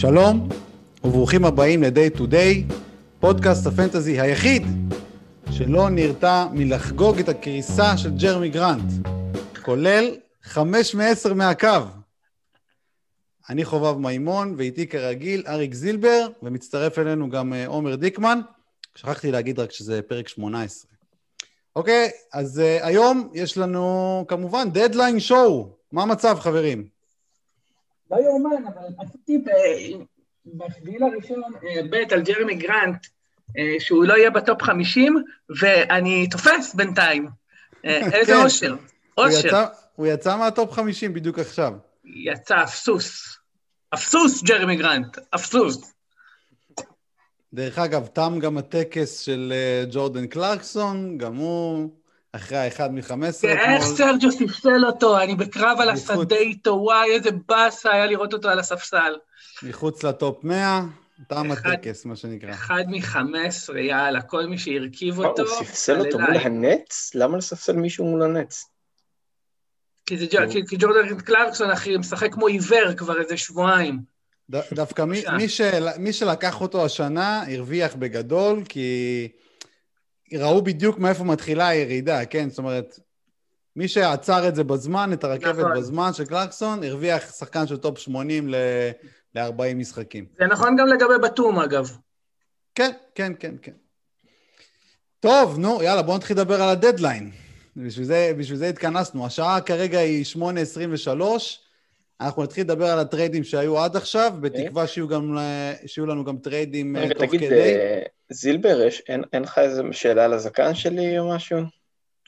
שלום וברוכים הבאים ל-day to day, פודקאסט ה fantasy היחיד שלא נרתע מלחגוג את הקריסה של ג'רמי גרנט, כולל חמש מעשר מהקו. אני חובב מימון, ואיתי כרגיל אריק זילבר, ומצטרף אלינו גם אה, עומר דיקמן. שכחתי להגיד רק שזה פרק 18. אוקיי, אז uh, היום יש לנו כמובן deadline show. מה המצב, חברים? לא יאומן, אבל עשיתי בשביעי לראשון אה, bet על ג'רמי גרנט, אה, שהוא לא יהיה ב top 50, ואני תופס בינתיים. איזה כן. אושר, אושר. הוא יצא מה top 50 בדיוק עכשיו. יצא אפסוס. אפסוס, ג'רמי גרנט, אפסוס. דרך אגב, תם גם הטקס של אה, ג'ורדן קלרקסון, גם הוא אחרי האחד מ-15 כן, איך סרג'ו ספסל אותו, אני בקרב על השדה איתו, וואי, איזה באסה היה לראות אותו על הספסל. מחוץ לטופ 100, תם הטקס, מה שנקרא. אחד מ-15, יאללה, כל מי שהרכיב אותו... הוא ספסל אותו מול הנץ? למה לספסל מישהו מול הנץ? כי ג'ורדן קלרקסון, אחי, משחק כמו עיוור כבר איזה שבועיים. דווקא מי, מי, של, מי שלקח אותו השנה הרוויח בגדול, כי ראו בדיוק מאיפה מתחילה הירידה, כן? זאת אומרת, מי שעצר את זה בזמן, את הרכבת נכון. בזמן של קלרקסון, הרוויח שחקן של top 80 ל-40 משחקים. זה נכון גם לגבי בתום, אגב. כן, כן, כן, כן. טוב, נו, יאללה, בואו נתחיל לדבר על הדדליין. בשביל זה, בשביל זה התכנסנו. השעה כרגע היא 8.23, אנחנו נתחיל לדבר על הטריידים שהיו עד עכשיו, בתקווה שיהיו, גם, שיהיו לנו גם טריידים אה, תוך תגיד, כדי. תגיד, אה, זילבר, יש, אין, אין לך איזה שאלה על הזקן שלי או משהו?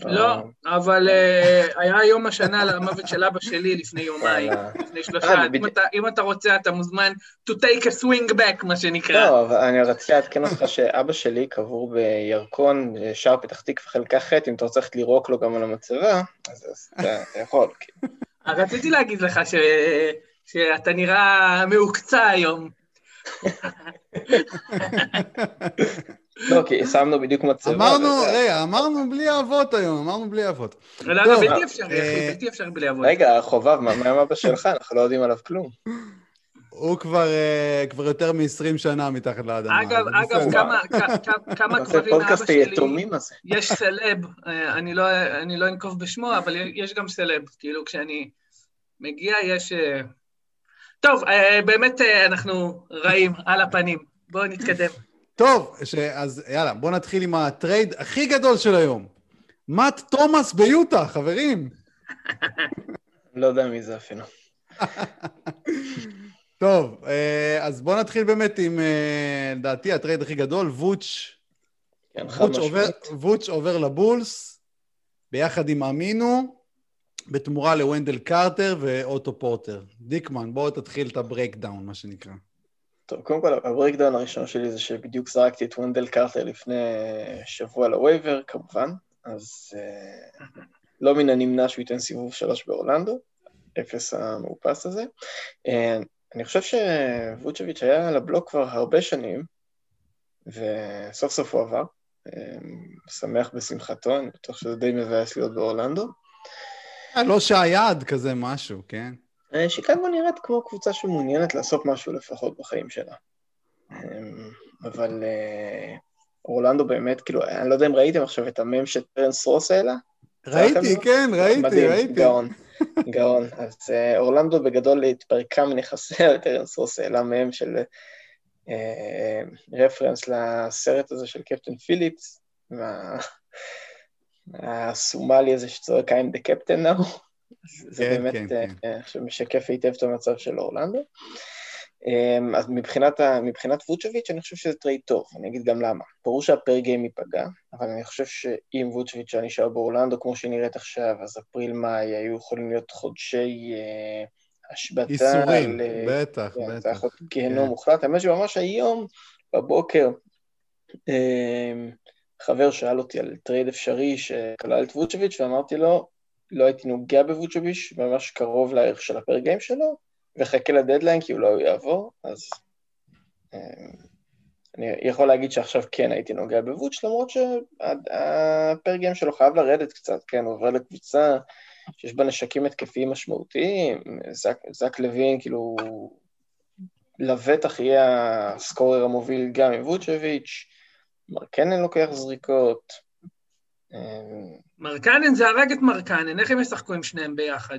לא, אבל uh, היה יום השנה למוות של אבא שלי לפני יומיים, לפני שלושה. אם, אתה, אם אתה רוצה, אתה מוזמן to take a swing back, מה שנקרא. לא, אבל אני רציתי לעדכן אותך שאבא שלי קבור בירקון, שער פתח תקווה חלקה ח', אם אתה רוצה ללכת לירוק לו גם על המצבה, אז אתה יכול. כאילו. רציתי להגיד לך ש... שאתה נראה מעוקצע היום. לא, כי שמנו בדיוק מצבה. אמרנו, רגע, אמרנו בלי אבות היום, אמרנו בלי אבות. לא, לא, בלתי אפשרי, אחי, בלתי אפשרי בלי אבות. רגע, חובב, מה עם אבא שלך? אנחנו לא יודעים עליו כלום. הוא כבר, uh, כבר יותר מ-20 שנה מתחת לאדמה. אגב, אגב, כמה, כמה קברים מאבא שלי, יש סלב, אה, אני לא, אני לא אנקוב בשמו, אבל יש גם סלב, כאילו כשאני מגיע יש... אה, טוב, באמת אנחנו רעים, על הפנים. בואו נתקדם. טוב, ש... אז יאללה, בואו נתחיל עם ה trade הכי גדול של היום. מאט תומאס ביוטה, חברים. לא יודע מי זה אפילו. טוב, אה, אז בואו נתחיל באמת עם, אה, לדעתי, ה trade הכי גדול, ווצ'. כן, ווצ' עובר, ווצ' עובר לבולס, ביחד עם אמינו, בתמורה לוונדל קרטר ואוטו פורטר. דיקמן, בואו תתחיל את ה breakdown, מה שנקרא. טוב, קודם כל, ה breakdown הראשון שלי זה שבדיוק זרקתי את וונדל קרטר לפני שבוע ל waiver, כמובן, אז uh, לא מן הנמנע שהוא ייתן סיבוב שלוש באורלנדו, אפס המאופס הזה. Uh, אני חושב שווצ'ביץ' היה על הבלוק כבר הרבה שנים, וסוף סוף הוא עבר. אמ, שמח בשמחתו, אני בטוח שזה די מבאס להיות באורלנדו. לא שהיעד כזה משהו, כן? אה, שיקגו נראית כמו קבוצה שמעוניינת לעשות משהו לפחות בחיים שלה. אמ, אבל אה, אורלנדו באמת, כאילו, אני לא יודע אם ראיתם עכשיו את המם שטרנס רוס העלה? ראיתי, כן, ראיתי, ראיתי. גאון. גאון. אז uh, אורלנדו בגדול התפרקה מנכסיה, טרנס רוס העלה מהם של רפרנס uh, לסרט הזה של קפטן פיליפס, והסומלי הזה שצועק I'm the captain now. זה כן, באמת, כן, uh, כן. Uh, משקף היטב את המצב של אורלנדו. Um, אז מבחינת, ה, מבחינת ווצ'ביץ' אני חושב שזה trade טוב, אני אגיד גם למה. ברור שה per game ייפגע, אבל אני חושב שאם ווצ'ביץ' היה נשאר באורלנדו כמו שהיא נראית עכשיו, אז אפריל-מאי היו יכולים להיות חודשי uh, השבתה. ייסורים, ל... בטח, כן, בטח. זה גיהנום כן. מוחלט. האמת שממש היום, בבוקר, um, חבר שאל אותי על טרייד אפשרי שכלל את ווצ'ביץ', ואמרתי לו, לא הייתי נוגע בווצ'ביץ', ממש קרוב לערך של ה per game שלו, וחכה לדדליין כי אולי הוא יעבור, אז אמ, אני יכול להגיד שעכשיו כן הייתי נוגע בווצ', למרות שה per game שלו חייב לרדת קצת, כן, הוא עובר לקבוצה שיש בה נשקים התקפיים משמעותיים, זק, זק לוין, כאילו, לבטח יהיה הסקורר המוביל גם עם ווצ'ביץ', מרקנן לוקח זריקות. מרקנן זה הרג את מרקנן, איך הם ישחקו עם שניהם ביחד?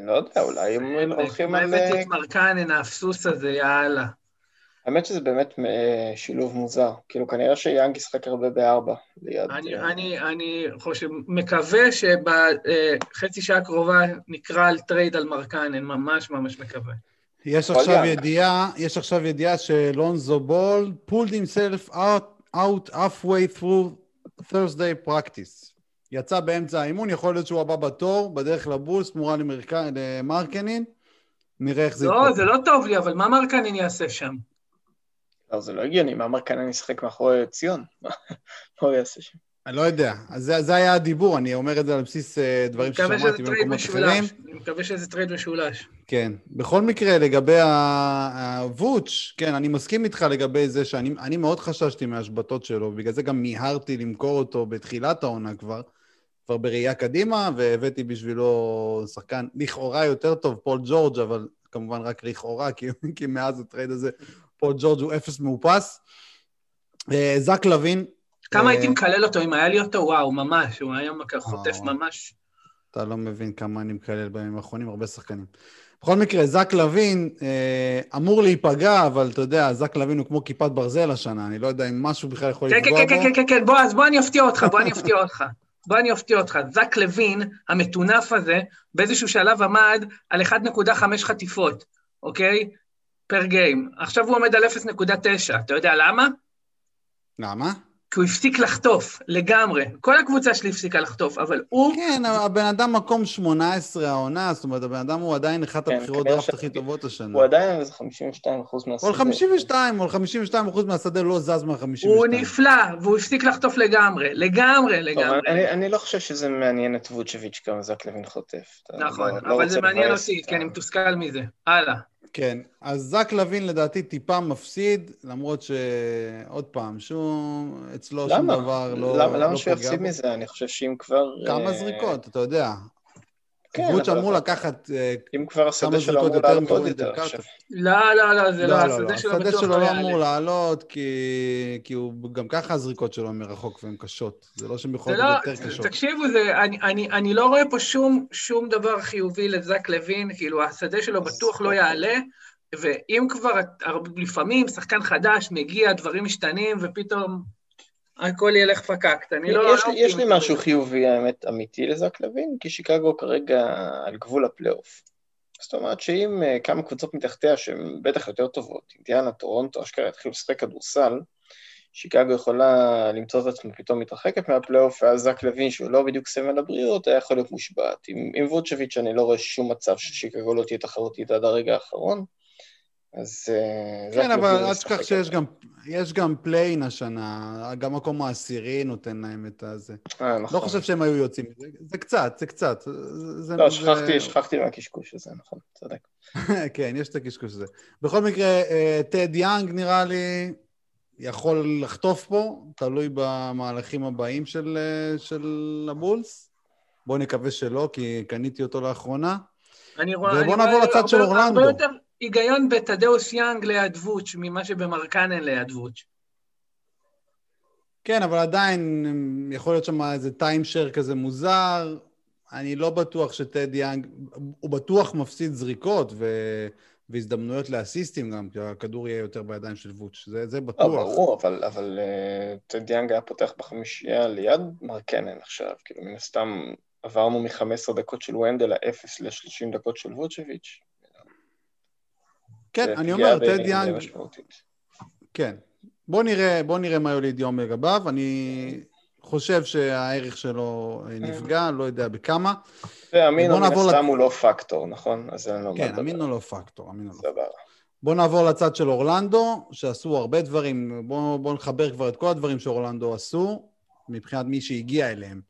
לא יודע, אולי הם הולכים על... מה הבאתי את מרקנן, האפסוס הזה, יאללה. האמת שזה באמת אה, שילוב מוזר. כאילו, כנראה שיאנג ישחק הרבה בארבע ליד... אני. אני, אני חושב, מקווה שבחצי שעה הקרובה נקרא על טרייד על מרקנן, ממש ממש מקווה. יש עכשיו ידיעה, יש עכשיו ידיעה שלונזו בול pulled himself out, out halfway through Thursday practice. יצא באמצע האימון, יכול להיות שהוא הבא בתור, בדרך לבולס, תמורה למרקנין. נראה איך זה יקרה. לא, זה לא טוב לי, אבל מה מרקנין יעשה שם? לא, זה לא הגיוני, מה אני אשחק מאחורי ציון? מה הוא יעשה שם? אני לא יודע. אז זה, זה היה הדיבור, אני אומר את זה על בסיס אה, דברים ששמעתי במקומות אחרים. אני מקווה שזה טרייד משולש. כן. בכל מקרה, לגבי הווץ', כן, אני מסכים איתך לגבי זה שאני מאוד חששתי מההשבתות שלו, בגלל זה גם מיהרתי למכור אותו בתחילת העונה כבר, כבר בראייה קדימה, והבאתי בשבילו שחקן לכאורה יותר טוב, פול ג'ורג', אבל כמובן רק לכאורה, כי, כי מאז הטרייד הזה פול ג'ורג' הוא אפס מאופס. אה, זק לוין. כמה הייתי אה, מקלל אותו אם היה לי אותו? וואו, ממש, הוא היה חוטף ממש. אתה לא מבין כמה אני מקלל בימים האחרונים, הרבה שחקנים. בכל מקרה, זק לוין אה, אמור להיפגע, אבל אתה יודע, זק לוין הוא כמו כיפת ברזל השנה, אני לא יודע אם משהו בכלל יכול כן, לפגוע כן, בו. כן, כן, כן, כן, בוא, אז בוא אני אפתיע אותך, בוא אני אפתיע אותך. בוא אני אפתיע אותך. זק לוין, המטונף הזה, באיזשהו שלב עמד על 1.5 חטיפות, אוקיי? פר גיים. עכשיו הוא עומד על 0.9, אתה יודע למה? למה? כי הוא הפסיק לחטוף, לגמרי. כל הקבוצה שלי הפסיקה לחטוף, אבל הוא... כן, הבן אדם מקום 18 העונה, זאת אומרת, הבן אדם הוא עדיין אחת כן, הבחירות דראפט הכי טובות השנה. הוא עדיין איזה 52 אחוז מהשדה. או על 52, או על 52 אחוז מהשדה לא זז מה-52. הוא נפלא, והוא הפסיק לחטוף לגמרי, לגמרי, לגמרי. אני, אני לא חושב שזה מעניין את ווצ'ביץ' כמה זק לוין חוטף. נכון, לא, אבל לא זה מעניין אותי, כי אני מתוסכל מזה. הלאה. כן, אז זק לוין לדעתי טיפה מפסיד, למרות שעוד פעם, שום, אצלו למה? שום דבר לא למה, למה לא שהוא יפסיד מזה? אני חושב שאם כבר... כמה אה... זריקות, אתה יודע. כן, קבוצה אמור לקחת אה, אם כבר השדה שלו אמור לעלות עוד יותר עכשיו. לא, לא, לא, זה לא, לא, לא השדה שלו בטוח לא יעלה. השדה שלו לא אמור לעלות, כי הוא גם ככה הזריקות שלו מרחוק והן קשות. זה לא שהן יכולות להיות יותר קשות. תקשיבו, אני לא רואה פה שום דבר חיובי לזק לוין, כאילו השדה שלו בטוח לא יעלה, ואם כבר לפעמים שחקן חדש מגיע, דברים משתנים, ופתאום הכל ילך פקקט, אני לא... יש, לא יש לי משהו חיובי, האמת, אמיתי לזק לוין, כי שיקגו כרגע על גבול הפלייאוף. זאת אומרת שאם uh, כמה קבוצות מתחתיה שהן בטח יותר טובות, אינדיאנה, טורונטו, אשכרה יתחילו לשחק כדורסל, שיקגו יכולה למצוא את עצמה פתאום מתרחקת מהפלייאוף, ואז זק לוין, שהוא לא בדיוק סמל הבריאות, היה יכול להיות מושבת. עם, עם ווצ'ביץ' אני לא רואה שום מצב ששיקגו לא תהיה תחרותית עד הרגע האחרון. אז... אה, כן, אבל אל תשכח שיש גם, יש גם play-in השנה, גם מקום העשירי נותן להם את הזה. אה, נכון. לא חושב שהם היו יוצאים מזה, זה קצת, זה קצת. זה, לא, שכחתי, זה... שכחתי מהקשקוש הזה, נכון, צודק. כן, יש את הקשקוש הזה. בכל מקרה, אה, טד יאנג נראה לי יכול לחטוף פה, תלוי במהלכים הבאים של, אה, של הבולס. בואו נקווה שלא, כי קניתי אותו לאחרונה. אני רואה... ובואו נעבור לצד של אורלנדו. היגיון בתדאוס יאנג ליד ווץ' ממה שבמרקנן ליד ווץ'. כן, אבל עדיין יכול להיות שם איזה time share כזה מוזר. אני לא בטוח שטד יאנג, הוא בטוח מפסיד זריקות ו... והזדמנויות לאסיסטים גם, כי הכדור יהיה יותר בידיים של ווץ', זה, זה בטוח. לא, ברור, אבל, אבל uh, טד יאנג היה פותח בחמישייה ליד מרקנן עכשיו, כאילו מן הסתם עברנו מ-15 דקות של ונדל ל-0 ל-30 דקות של ווצ'ביץ'. כן, אני אומר, טד יאנג... כן. בוא נראה, בוא נראה מה יוליד יום לגביו. אני חושב שהערך שלו אה, נפגע, לא יודע בכמה. ואמינו מן הסתם הוא לא פקטור, נכון? אז אין לו מה. כן, אמינו לא פקטור, אמינו לא. בואו נעבור לצד של אורלנדו, שעשו הרבה דברים. בואו בוא נחבר כבר את כל הדברים שאורלנדו עשו, מבחינת מי שהגיע אליהם.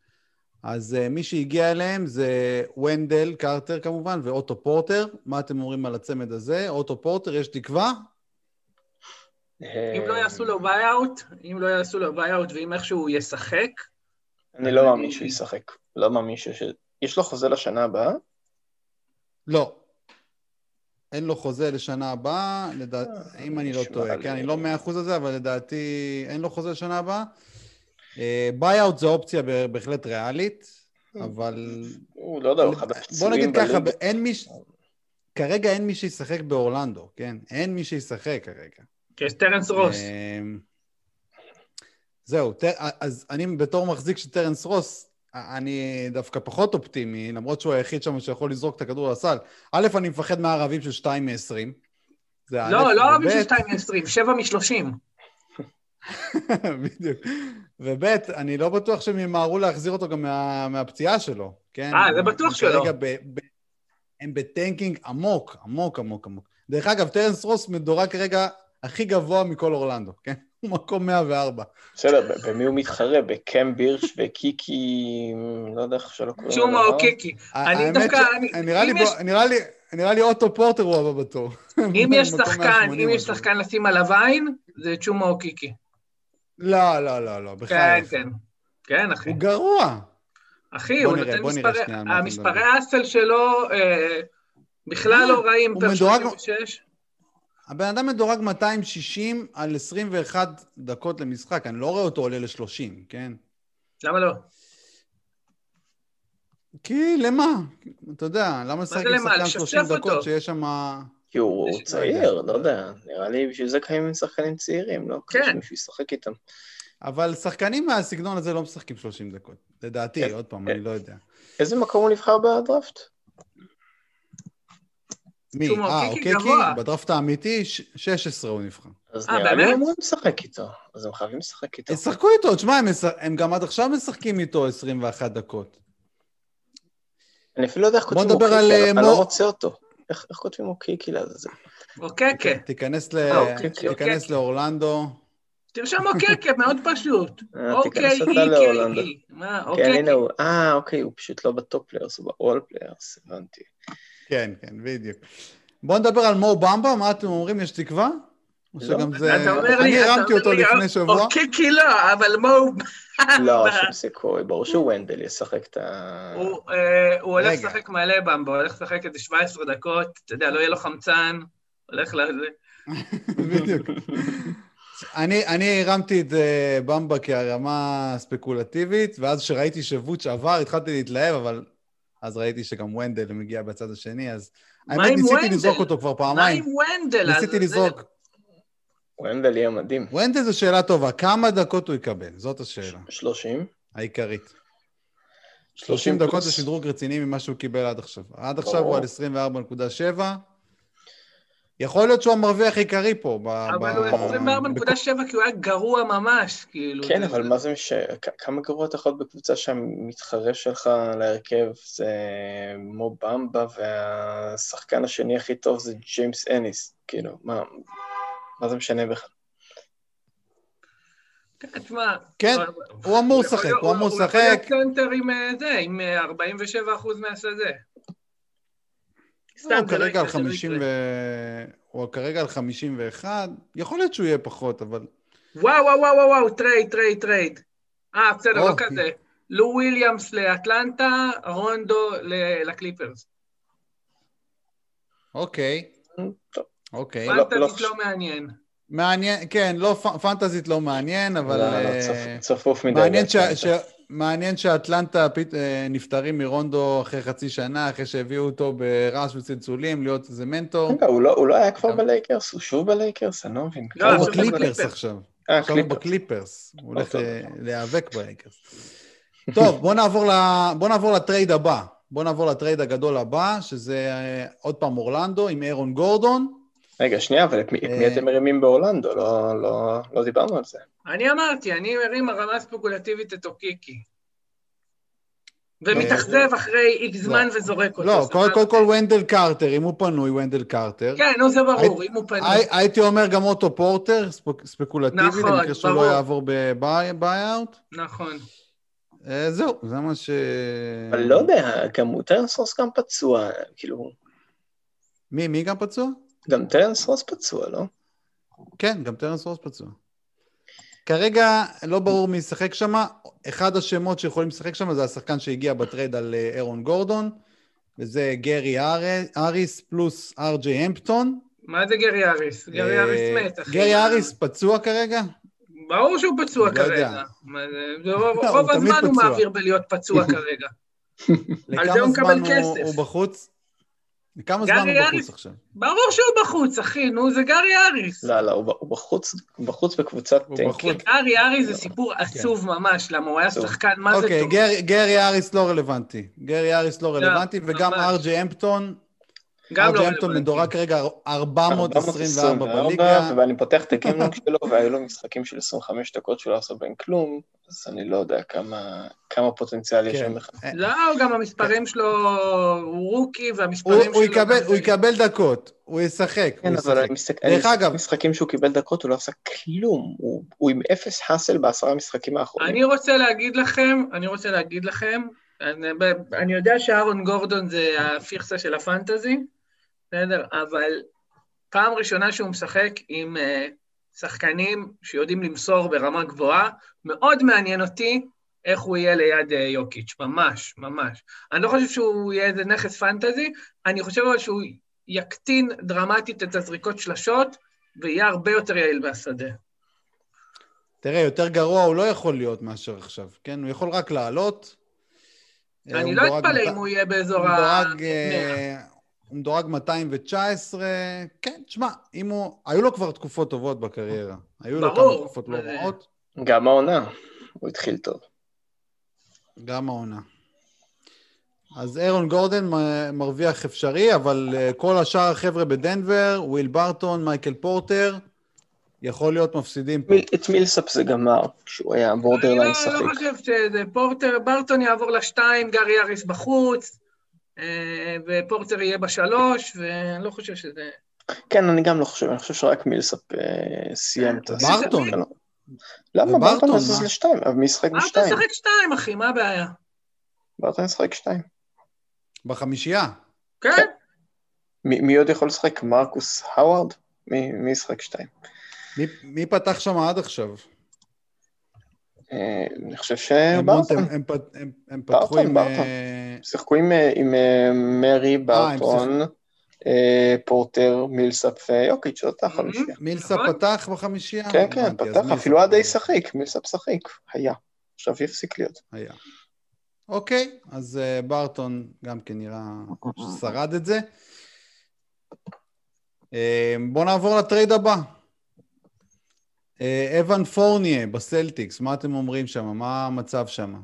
אז uh, מי שהגיע אליהם זה ונדל קרטר כמובן, ואוטו פורטר. מה אתם אומרים על הצמד הזה? אוטו פורטר, יש תקווה? אם לא יעשו לו buyout, אם לא יעשו לו buyout ואם איכשהו הוא ישחק... אני לא מאמין שהוא ישחק. לא מאמין ש... יש לו חוזה לשנה הבאה? לא. אין לו חוזה לשנה הבאה, לדע... אה, אם אני לא טועה, כן, אני לא מאה אחוז על זה, אבל לדעתי אין לו חוזה לשנה הבאה. buyout אה, זה אופציה בהחלט ריאלית, אבל... הוא לא יודע, הוא אחד הפצועים בוא נגיד ככה, אין מי... כרגע אין מי שישחק באורלנדו, כן? אין מי שישחק כרגע. יש טרנס רוס. זהו, אז אני בתור מחזיק של טרנס רוס, אני דווקא פחות אופטימי, למרות שהוא היחיד שם שיכול לזרוק את הכדור לסל. א', אני מפחד מהערבים של 2 מ-20. לא, לא ערבים של 2 מ-20, 7 מ-30. בדיוק. וב', אני לא בטוח שהם ימהרו להחזיר אותו גם מה, מהפציעה שלו, כן? אה, זה בטוח שלא. ב, ב, הם ב tanking עמוק, עמוק, עמוק, עמוק. דרך אגב, טרנס רוס מדורג כרגע הכי גבוה מכל אורלנדו, כן? הוא מקום 104. בסדר, במי הוא מתחרה? בקם בירש אוקיקי, לא יודע איך שלא קוראים לו. צ'ומה אוקיקי. אני דווקא... נראה לי אוטו פורטר הוא הבא בתור. אם יש שחקן, אם יש שחקן לשים עליו עין, זה צ'ומה אוקיקי. לא, לא, לא, לא, בכלל. כן, כן. כן, אחי. הוא גרוע. אחי, הוא נותן מספרי... המספרי האסל שלו אה, בכלל לא רעים פר 36. הבן אדם מדורג 260 על 21 דקות למשחק, אני לא רואה אותו עולה ל-30, כן? למה לא? כי למה? אתה יודע, למה לשחק עם שחקן 30 דקות שיש שם... כי הוא צעיר, לא יודע, נראה לי בשביל זה קיימים שחקנים צעירים, לא? כן. שמישהו ישחק איתם. אבל שחקנים מהסגנון הזה לא משחקים 30 דקות, לדעתי, אה, עוד פעם, אני לא יודע. איזה מקום הוא נבחר בדראפט? מי? אה, אוקיי, כי בדראפט האמיתי, 16 הוא נבחר. אז אה, נראה לי הם אמורים לשחק איתו, אז הם חייבים לשחק איתו. ישחקו איתו, תשמע, הם גם עד עכשיו משחקים איתו 21 דקות. אני אפילו לא יודע איך כותבים אוקיקי, אה, אני לא מוצא אותו. איך כותבים אוקיקי לעזאזל? אוקקה. תיכנס לאורלנדו. תרשום אוקקה, מאוד פשוט. אוקיי, אי, מה, אוקיי. אה, אוקיי, הוא פשוט לא ב top players, הוא ב all players, הבנתי. כן, כן, בדיוק. בואו נדבר על מו במבה, מה אתם אומרים, יש תקווה? או לא. שגם זה... אני הרמתי אותו לפני שבוע. אוקיי, כי לא, אבל מו... לא, שום סיכוי, ברור שוונדל ישחק את ה... הוא אה, הולך לשחק מלא במבה, הוא הולך לשחק איזה 17 דקות, אתה יודע, לא יהיה לו חמצן, הולך לזה. בדיוק. אני, אני הרמתי את uh, במבה כהרמה ספקולטיבית, ואז כשראיתי שווצ' עבר, התחלתי להתלהב, אבל אז ראיתי שגם ונדל מגיע בצד השני, אז... האמת, ניסיתי לזרוק אותו כבר פעמיים. מה עם ונדל? ניסיתי לזרוק. ונדל יהיה מדהים. ונדל זו שאלה טובה, כמה דקות הוא יקבל? זאת השאלה. 30. העיקרית. 30 דקות זה שדרוג רציני ממה שהוא קיבל עד עכשיו. עד עכשיו הוא על 24.7. יכול להיות שהוא המרוויח העיקרי פה. אבל הוא 24.7 כי הוא היה גרוע ממש, כאילו. כן, אבל מה זה מש... כמה גרוע אתה יכול בקבוצה שהמתחרה שלך להרכב זה מו במבה, והשחקן השני הכי טוב זה ג'יימס אניס, כאילו, מה, מה זה משנה בכלל? כן, תשמע... כן, הוא אמור לשחק, הוא אמור לשחק. הוא יכול להיות קנטר עם אה, זה, עם 47% אה, מהשדה. הוא כרגע על 50 ו... הוא כרגע על 51, יכול להיות שהוא יהיה פחות, אבל... וואו, וואו, וואו, וואו, טרייד, טרייד, טרייד. אה, בסדר, לא כזה. לו וויליאמס לאטלנטה, רונדו לקליפרס. אוקיי. אוקיי. פנטזית לא מעניין. מעניין, כן, לא, פנטזית לא מעניין, אבל... לא, לא, צפוף מדי. מעניין שאטלנטה אה, נפטרים מרונדו אחרי חצי שנה, אחרי שהביאו אותו ברעש וצלצולים, להיות איזה מנטור. רגע, הוא לא, לא היה כבר בלייקרס? הוא שוב בלייקרס? אני לא מבין. לא, הוא בקליפרס עכשיו. אה, עכשיו הוא בקליפרס. הוא הולך להיאבק בלייקרס. טוב, בוא נעבור לטרייד הבא. בוא נעבור לטרייד הגדול הבא, שזה עוד פעם אורלנדו עם אירון גורדון. רגע, שנייה, אבל את מי, את מי אתם מרימים באורלנדו? לא, לא, לא דיברנו על זה. אני אמרתי, אני מרים הרמה ספקולטיבית את אוקיקי. ומתאכזב אחרי איקס לא. זמן וזורק אותו. לא, קודם כל ונדל קרטר, אם הוא פנוי, ונדל קרטר. כן, נו, זה ברור, אם הוא פנוי. הייתי אומר גם אוטו פורטר, ספקולטיבי, נכון, למקרה שהוא לא יעבור ב buyout. נכון. אה, זהו, זה מה ש... אני לא יודע, גם הוא טרנס רוס גם פצוע, כאילו... מי, מי גם פצוע? גם טרנס רוס פצוע, לא? כן, גם טרנס רוס פצוע. כרגע לא ברור מי ישחק שם. אחד השמות שיכולים לשחק שם זה השחקן שהגיע ב trade על אה, אירון גורדון. וזה גרי אריס פלוס ארג'יי המפטון. מה זה גרי אריס? גרי אריס מת, אחי. גרי אריס פצוע כרגע? ברור שהוא פצוע לא כרגע. רוב הזמן הוא מעביר בלהיות פצוע כרגע. על זה הוא מקבל כסף. הוא בחוץ? כמה זמן הוא בחוץ עכשיו? ברור שהוא בחוץ, אחי, נו, זה גארי אריס. לא, לא, הוא בחוץ, הוא בחוץ בקבוצת טנקים. גארי אריס זה סיפור כן. עצוב ממש, למה הוא היה שחקן, מה זה אוקיי, טוב. אוקיי, גארי אריס לא רלוונטי. גארי אריס לא, לא רלוונטי, וגם ארג'י אמפטון, גם לא רלוונטי. מדורג כרגע 424 בליגה. ואני פותח את הגימלונג שלו, והיו לו משחקים של 25 דקות שהוא לא עשה בהם כלום, אז אני לא יודע כמה פוטנציאל יש שם לך. כן. לא, גם המספרים שלו, הוא רוקי, והמספרים שלו... הוא יקבל דקות, הוא ישחק. כן, אבל דרך אגב... משחקים שהוא קיבל דקות, הוא לא עשה כלום. הוא עם אפס האסל בעשרה המשחקים האחרונים. אני רוצה להגיד לכם, אני רוצה להגיד לכם, אני יודע שאהרון גורדון זה הפיכסה של הפנטזי, בסדר? אבל פעם ראשונה שהוא משחק עם uh, שחקנים שיודעים למסור ברמה גבוהה, מאוד מעניין אותי איך הוא יהיה ליד uh, יוקיץ', ממש, ממש. אני לא חושב שהוא יהיה איזה נכס פנטזי, אני חושב אבל שהוא יקטין דרמטית את הזריקות שלשות, ויהיה הרבה יותר יעיל מהשדה. תראה, יותר גרוע הוא לא יכול להיות מאשר עכשיו, כן? הוא יכול רק לעלות. אני לא אתפלא אם הוא יהיה באזור ה... הוא מדורג 219, כן, תשמע, אם הוא... היו לו כבר תקופות טובות בקריירה. היו לו כמה תקופות לא רעות. גם העונה, הוא התחיל טוב. גם העונה. אז אירון גורדן מרוויח אפשרי, אבל אה, כל השאר החבר'ה בדנבר, וויל ברטון, מייקל פורטר, יכול להיות מפסידים פה. את מילסאפ זה גמר, כשהוא היה borderline שחיק. אני לא חושב שזה פורטר, ברטון יעבור לשתיים, גארי אריס בחוץ. אה, ופורטר יהיה בשלוש, ואני לא חושב שזה... כן, אני גם לא חושב, אני חושב שרק מילסאפ אה, סיים את הסיפור. ברטון. למה ברטון יזוז לשתיים? אבל מי ישחק בשתיים? ברטון ישחק שתיים, אחי, מה הבעיה? ברטון ישחק שתיים. בחמישייה? כן. כן. מי עוד יכול לשחק? מרקוס האווארד? מי ישחק שתיים? מי פתח שם עד עכשיו? אני חושב שברטון. הם פתחו עם... שיחקו עם אה, מרי, אה, ברטון, אה, פורטר, מילסאפ ויוקיץ', זאת החמישייה. מילסאפ פתח בחמישייה? כן, כן, פתח, אפילו עד די שחיק, מילסאפ שחיק, היה. עכשיו יפסיק להיות. היה. אוקיי, אז ברטון גם כן נראה ששרד את זה. בואו נעבור ל trade הבא. אבן פורניה בסלטיקס, מה אתם אומרים שם? מה המצב שם?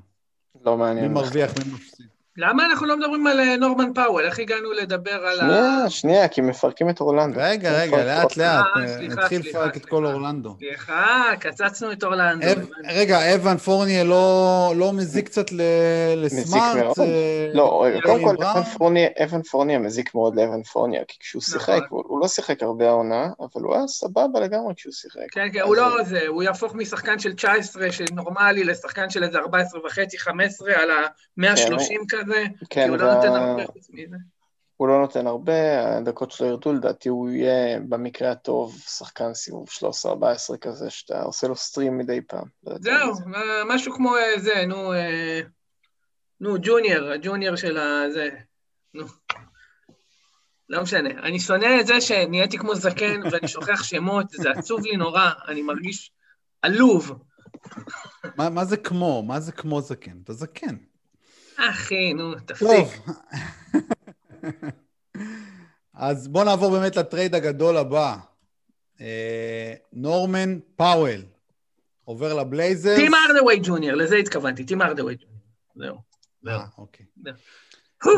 לא מעניין. מי מרוויח, מי מפסיד? למה אנחנו לא מדברים על אה, נורמן פאוול? איך הגענו לדבר על ה... שנייה, שנייה, כי מפרקים את אורלנדו. רגע, רגע, לאט לאט, אה, נתחיל לפרק את כל אורלנדו. סליחה, קצצנו את אורלנדו. רגע, אבן פורניה לא, לא מזיק קצת לסמארט? מזיק מאוד. אה, לא, רגע, קודם כל, אבן פורניה מזיק מאוד לאבן פורניה, כי כשהוא נכון. שיחק, הוא לא שיחק הרבה העונה, אבל הוא היה סבבה לגמרי כשהוא שיחק. כן, כן, הוא לא זה, הוא יהפוך משחקן של 19 שנורמלי לשחקן של איזה 14 וחצי, 15 על ה-130 כזה. כן, הוא לא נותן הרבה חוץ מזה. הוא לא נותן הרבה, הדקות שלו ירדו, לדעתי הוא יהיה במקרה הטוב שחקן סיבוב 13-14 כזה, שאתה עושה לו סטרים מדי פעם. זהו, משהו כמו אה, זה, נו, אה, נו, ג'וניור, הג'וניור של הזה, נו. לא משנה. אני שונא את זה שנהייתי כמו זקן ואני שוכח שמות, זה עצוב לי נורא, אני מרגיש עלוב. מה, מה זה כמו? מה זה כמו זקן? אתה זקן. אחי, נו, תפסיק. אז בואו נעבור באמת ל trade הגדול הבא. אה, נורמן פאוול עובר לבלייזרס. טים ארדווי ג'וניור, לזה התכוונתי, טים ארדווי ג'וניור. זהו. אה, אוקיי.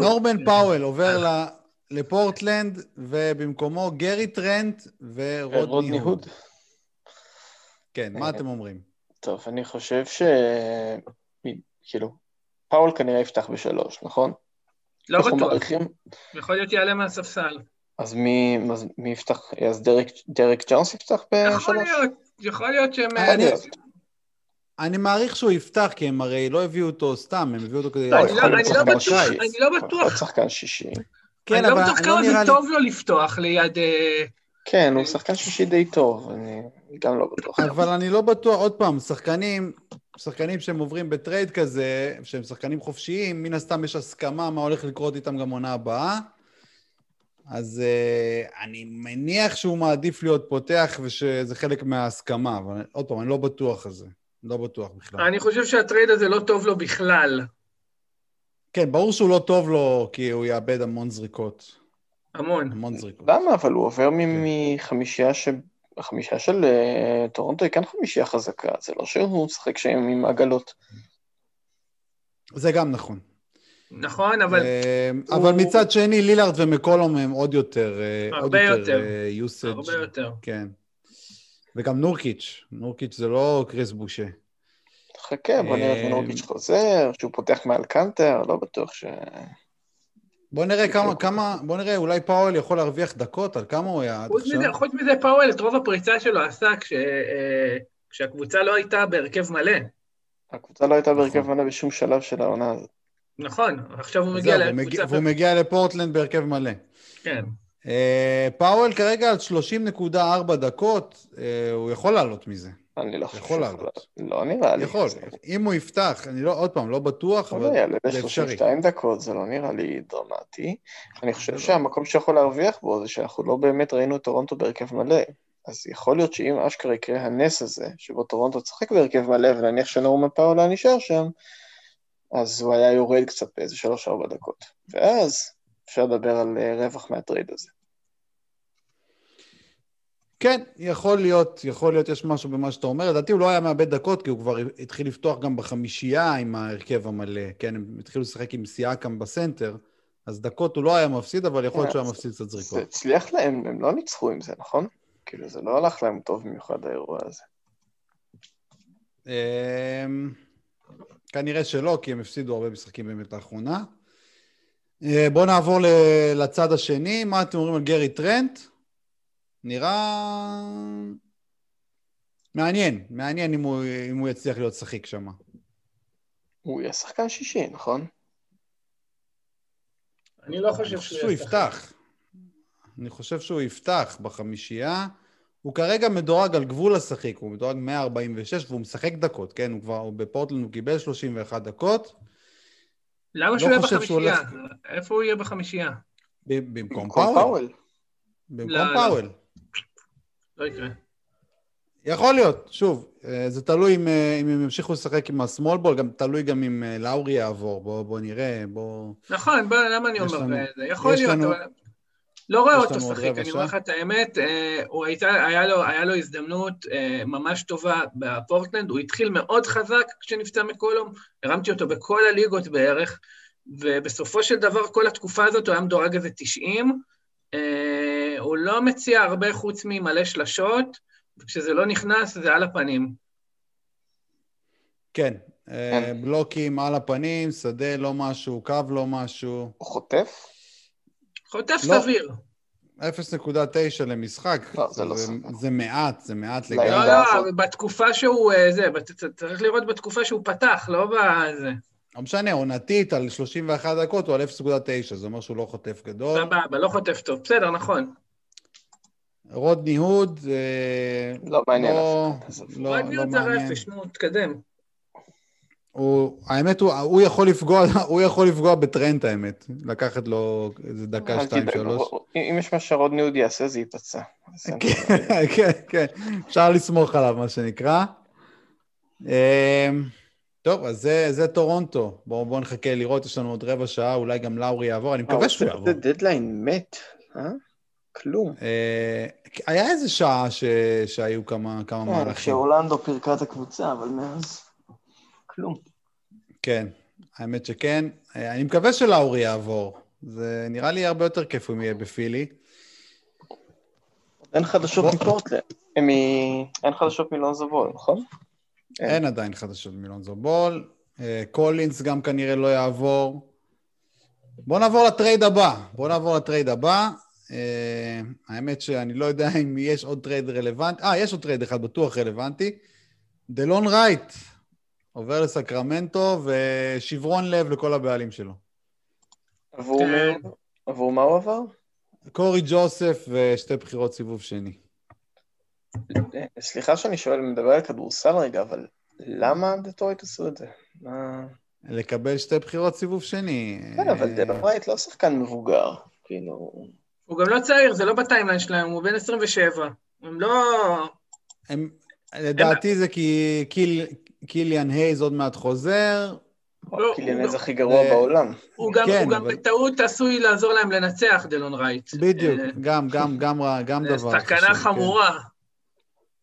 נורמן פאוול עובר לפורטלנד, ובמקומו גרי טרנט ורודני הוד. כן, מה אתם אומרים? טוב, אני חושב ש... כאילו, פאול כנראה יפתח בשלוש, נכון? לא בטוח. יכול להיות יעלה מהספסל. אז מי, מי יפתח? אז דרק, דרק ג'ונס יפתח בשלוש? יכול להיות, יכול להיות שהם... אני, אני מעריך שהוא יפתח, כי הם הרי לא הביאו אותו סתם, הם הביאו אותו כדי... לא, אני לא, לא בטוח, אני לא בטוח. הוא שחקן שישי. כן, אני לא בטוח כמה זה טוב לו לפתוח ליד... אה, כן, הוא שחקן שישי די טוב, אני גם לא בטוח. אבל אני לא בטוח, עוד פעם, שחקנים, שחקנים שהם עוברים ב trade כזה, שהם שחקנים חופשיים, מן הסתם יש הסכמה מה הולך לקרות איתם גם עונה הבאה. אז אה, אני מניח שהוא מעדיף להיות פותח ושזה חלק מההסכמה, אבל עוד פעם, אני לא בטוח על זה. לא בטוח בכלל. אני חושב שה trade הזה לא טוב לו בכלל. כן, ברור שהוא לא טוב לו, כי הוא יאבד המון זריקות. המון. המון זריקות. למה? אבל הוא עובר כן. מחמישייה ש... החמישייה של אה, טורונטו היא כן חמישייה חזקה, זה לא שהוא משחק שם עם עגלות. זה גם נכון. נכון, אבל... אה, אבל הוא... מצד שני, לילארד ומקולום הם עוד יותר... אה, הרבה עוד יותר. יותר. הרבה יותר. כן. וגם נורקיץ', נורקיץ' זה לא קריס בושה. חכה, בוא נראה את נורקיץ' חוזר, שהוא פותח מעל קאנטר, לא בטוח ש... בוא נראה כמה, כמה, בוא נראה, אולי פאוול יכול להרוויח דקות, על כמה הוא היה עד עכשיו? חוץ מזה, פאוול את רוב הפריצה שלו עשה כש, אה, כשהקבוצה לא הייתה בהרכב מלא. הקבוצה לא הייתה בהרכב נכון. מלא בשום שלב של העונה הזאת. נכון, עכשיו הוא מגיע לקבוצה... והוא מגיע לפורטלנד בהרכב מלא. כן. אה, פאוול כרגע על 30.4 דקות, אה, הוא יכול לעלות מזה. אני לא חושב יכול לעלות. לא נראה לי. יכול, אם הוא יפתח, אני לא, עוד פעם, לא בטוח, אבל זה אפשרי. 32 דקות, זה לא נראה לי דרמטי. אני חושב לא. שהמקום שיכול להרוויח בו זה שאנחנו לא באמת ראינו את טורונטו בהרכב מלא. אז יכול להיות שאם אשכרה יקרה הנס הזה, שבו טורונטו תשחק בהרכב מלא, ונניח שנורמן פאוול היה נשאר שם, אז הוא היה יורד קצת באיזה 3-4 דקות. ואז אפשר לדבר על אה, רווח מה trade הזה. כן, יכול להיות, יכול להיות, יש משהו במה שאתה אומר. לדעתי הוא לא היה מאבד דקות, כי הוא כבר התחיל לפתוח גם בחמישייה עם ההרכב המלא. כן, הם התחילו לשחק עם סיאקם בסנטר, אז דקות הוא לא היה מפסיד, אבל יכול להיות שהוא היה מפסיד קצת זריקות. זה הצליח להם, הם לא ניצחו עם זה, נכון? כאילו, זה לא הלך להם טוב במיוחד האירוע הזה. אמ, כנראה שלא, כי הם הפסידו הרבה משחקים באמת לאחרונה. אה, בואו נעבור לצד השני. מה אתם אומרים על גרי טרנט? נראה מעניין, מעניין אם הוא, אם הוא יצליח להיות שחיק שם. הוא יהיה שחקן שישי, נכון? אני לא חושב שהוא יפתח. אני חושב שהוא יפתח בחמישייה. הוא כרגע מדורג על גבול השחיק, הוא מדורג 146 והוא משחק דקות, כן? הוא כבר, בפורטלנד הוא קיבל 31 דקות. למה לא שהוא יהיה בחמישייה? הולך... איפה הוא יהיה בחמישייה? במקום פאוול. במקום לא, לא. פאוול. לא יקרה. יכול להיות, שוב, אה, זה תלוי אם, אה, אם הם ימשיכו לשחק עם ה small ball, גם תלוי גם אם אה, לאורי יעבור, בוא, בוא נראה, בוא... נכון, בוא, למה אני אומר? לנו, זה? יכול להיות, לנו, אבל... לא רואה אותו שחק, אני אומר לך את האמת, הוא הייתה, היה, לו, היה לו הזדמנות ממש טובה בפורטלנד, הוא התחיל מאוד חזק כשנפצע מקולום, הרמתי אותו בכל הליגות בערך, ובסופו של דבר כל התקופה הזאת הוא היה מדורג איזה 90, הוא לא מציע הרבה חוץ ממלא שלשות, וכשזה לא נכנס זה על הפנים. כן, אה, כן. בלוקים על הפנים, שדה לא משהו, קו לא משהו. הוא חוטף? חוטף לא. סביר. 0.9 למשחק. לא, זה לא סביר. זה מעט, זה מעט לגמרי. לא, לא, בתקופה שהוא, אה, זה, צריך לראות בתקופה שהוא פתח, לא בזה. לא משנה, עונתית על 31 דקות הוא על 0.9, זה אומר שהוא לא חוטף גדול. סבבה, לא חוטף טוב, בסדר, נכון. רודני הוד, לא מעניין לא, לא, רודני הוד זה רפש, נו, תקדם. הוא, האמת, הוא, הוא, יכול לפגוע, הוא יכול לפגוע בטרנט, האמת. לקחת לו איזה דקה, שתיים, שלוש. אם יש מה שרודני הוד יעשה, זה ייפצע. כן, כן, כן. אפשר לסמוך עליו, מה שנקרא. טוב, אז זה, זה טורונטו. בואו בוא נחכה לראות, יש לנו עוד רבע שעה, אולי גם לאורי יעבור, אני מקווה שהוא יעבור. זה דדליין מת, אה? כלום. אה, היה איזה שעה ש... שהיו כמה, כמה כן, מהלכים. כשאורלנדו פירקה את הקבוצה, אבל מאז כלום. כן, האמת שכן. אה, אני מקווה שלאורי יעבור. זה נראה לי הרבה יותר כיף אם יהיה בפילי. אין חדשות מפורטלנד. אין חדשות מלונזו בול, נכון? אין עדיין חדשות מלונזו בול. אה, קולינס גם כנראה לא יעבור. בואו נעבור ל trade הבא. בואו נעבור ל trade הבא. אה, האמת שאני לא יודע אם יש עוד trade רלוונטי. אה, יש עוד trade אחד בטוח רלוונטי. דלון רייט עובר לסקרמנטו ושברון לב לכל הבעלים שלו. עבור, כן. עבור מה הוא עבר? קורי ג'וסף ושתי בחירות סיבוב שני. סליחה שאני שואל, מדבר על כדורסל רגע, אבל למה דטרויט עשו את זה? מה... לקבל שתי בחירות סיבוב שני. כן, אבל דלון רייט לא שחקן מבוגר, כאילו... הוא גם לא צעיר, זה לא ב timeline שלהם, הוא בן 27. הם לא... הם, לדעתי זה כי קיל, קיליאן הייז עוד מעט חוזר. לא, קיליאן הייז הכי גרוע בעולם. הוא גם, כן, הוא גם אבל... בטעות עשוי לעזור להם לנצח, דלון רייט. בדיוק, אה, גם, גם, גם, גם דבר. סכנה חמורה. כן.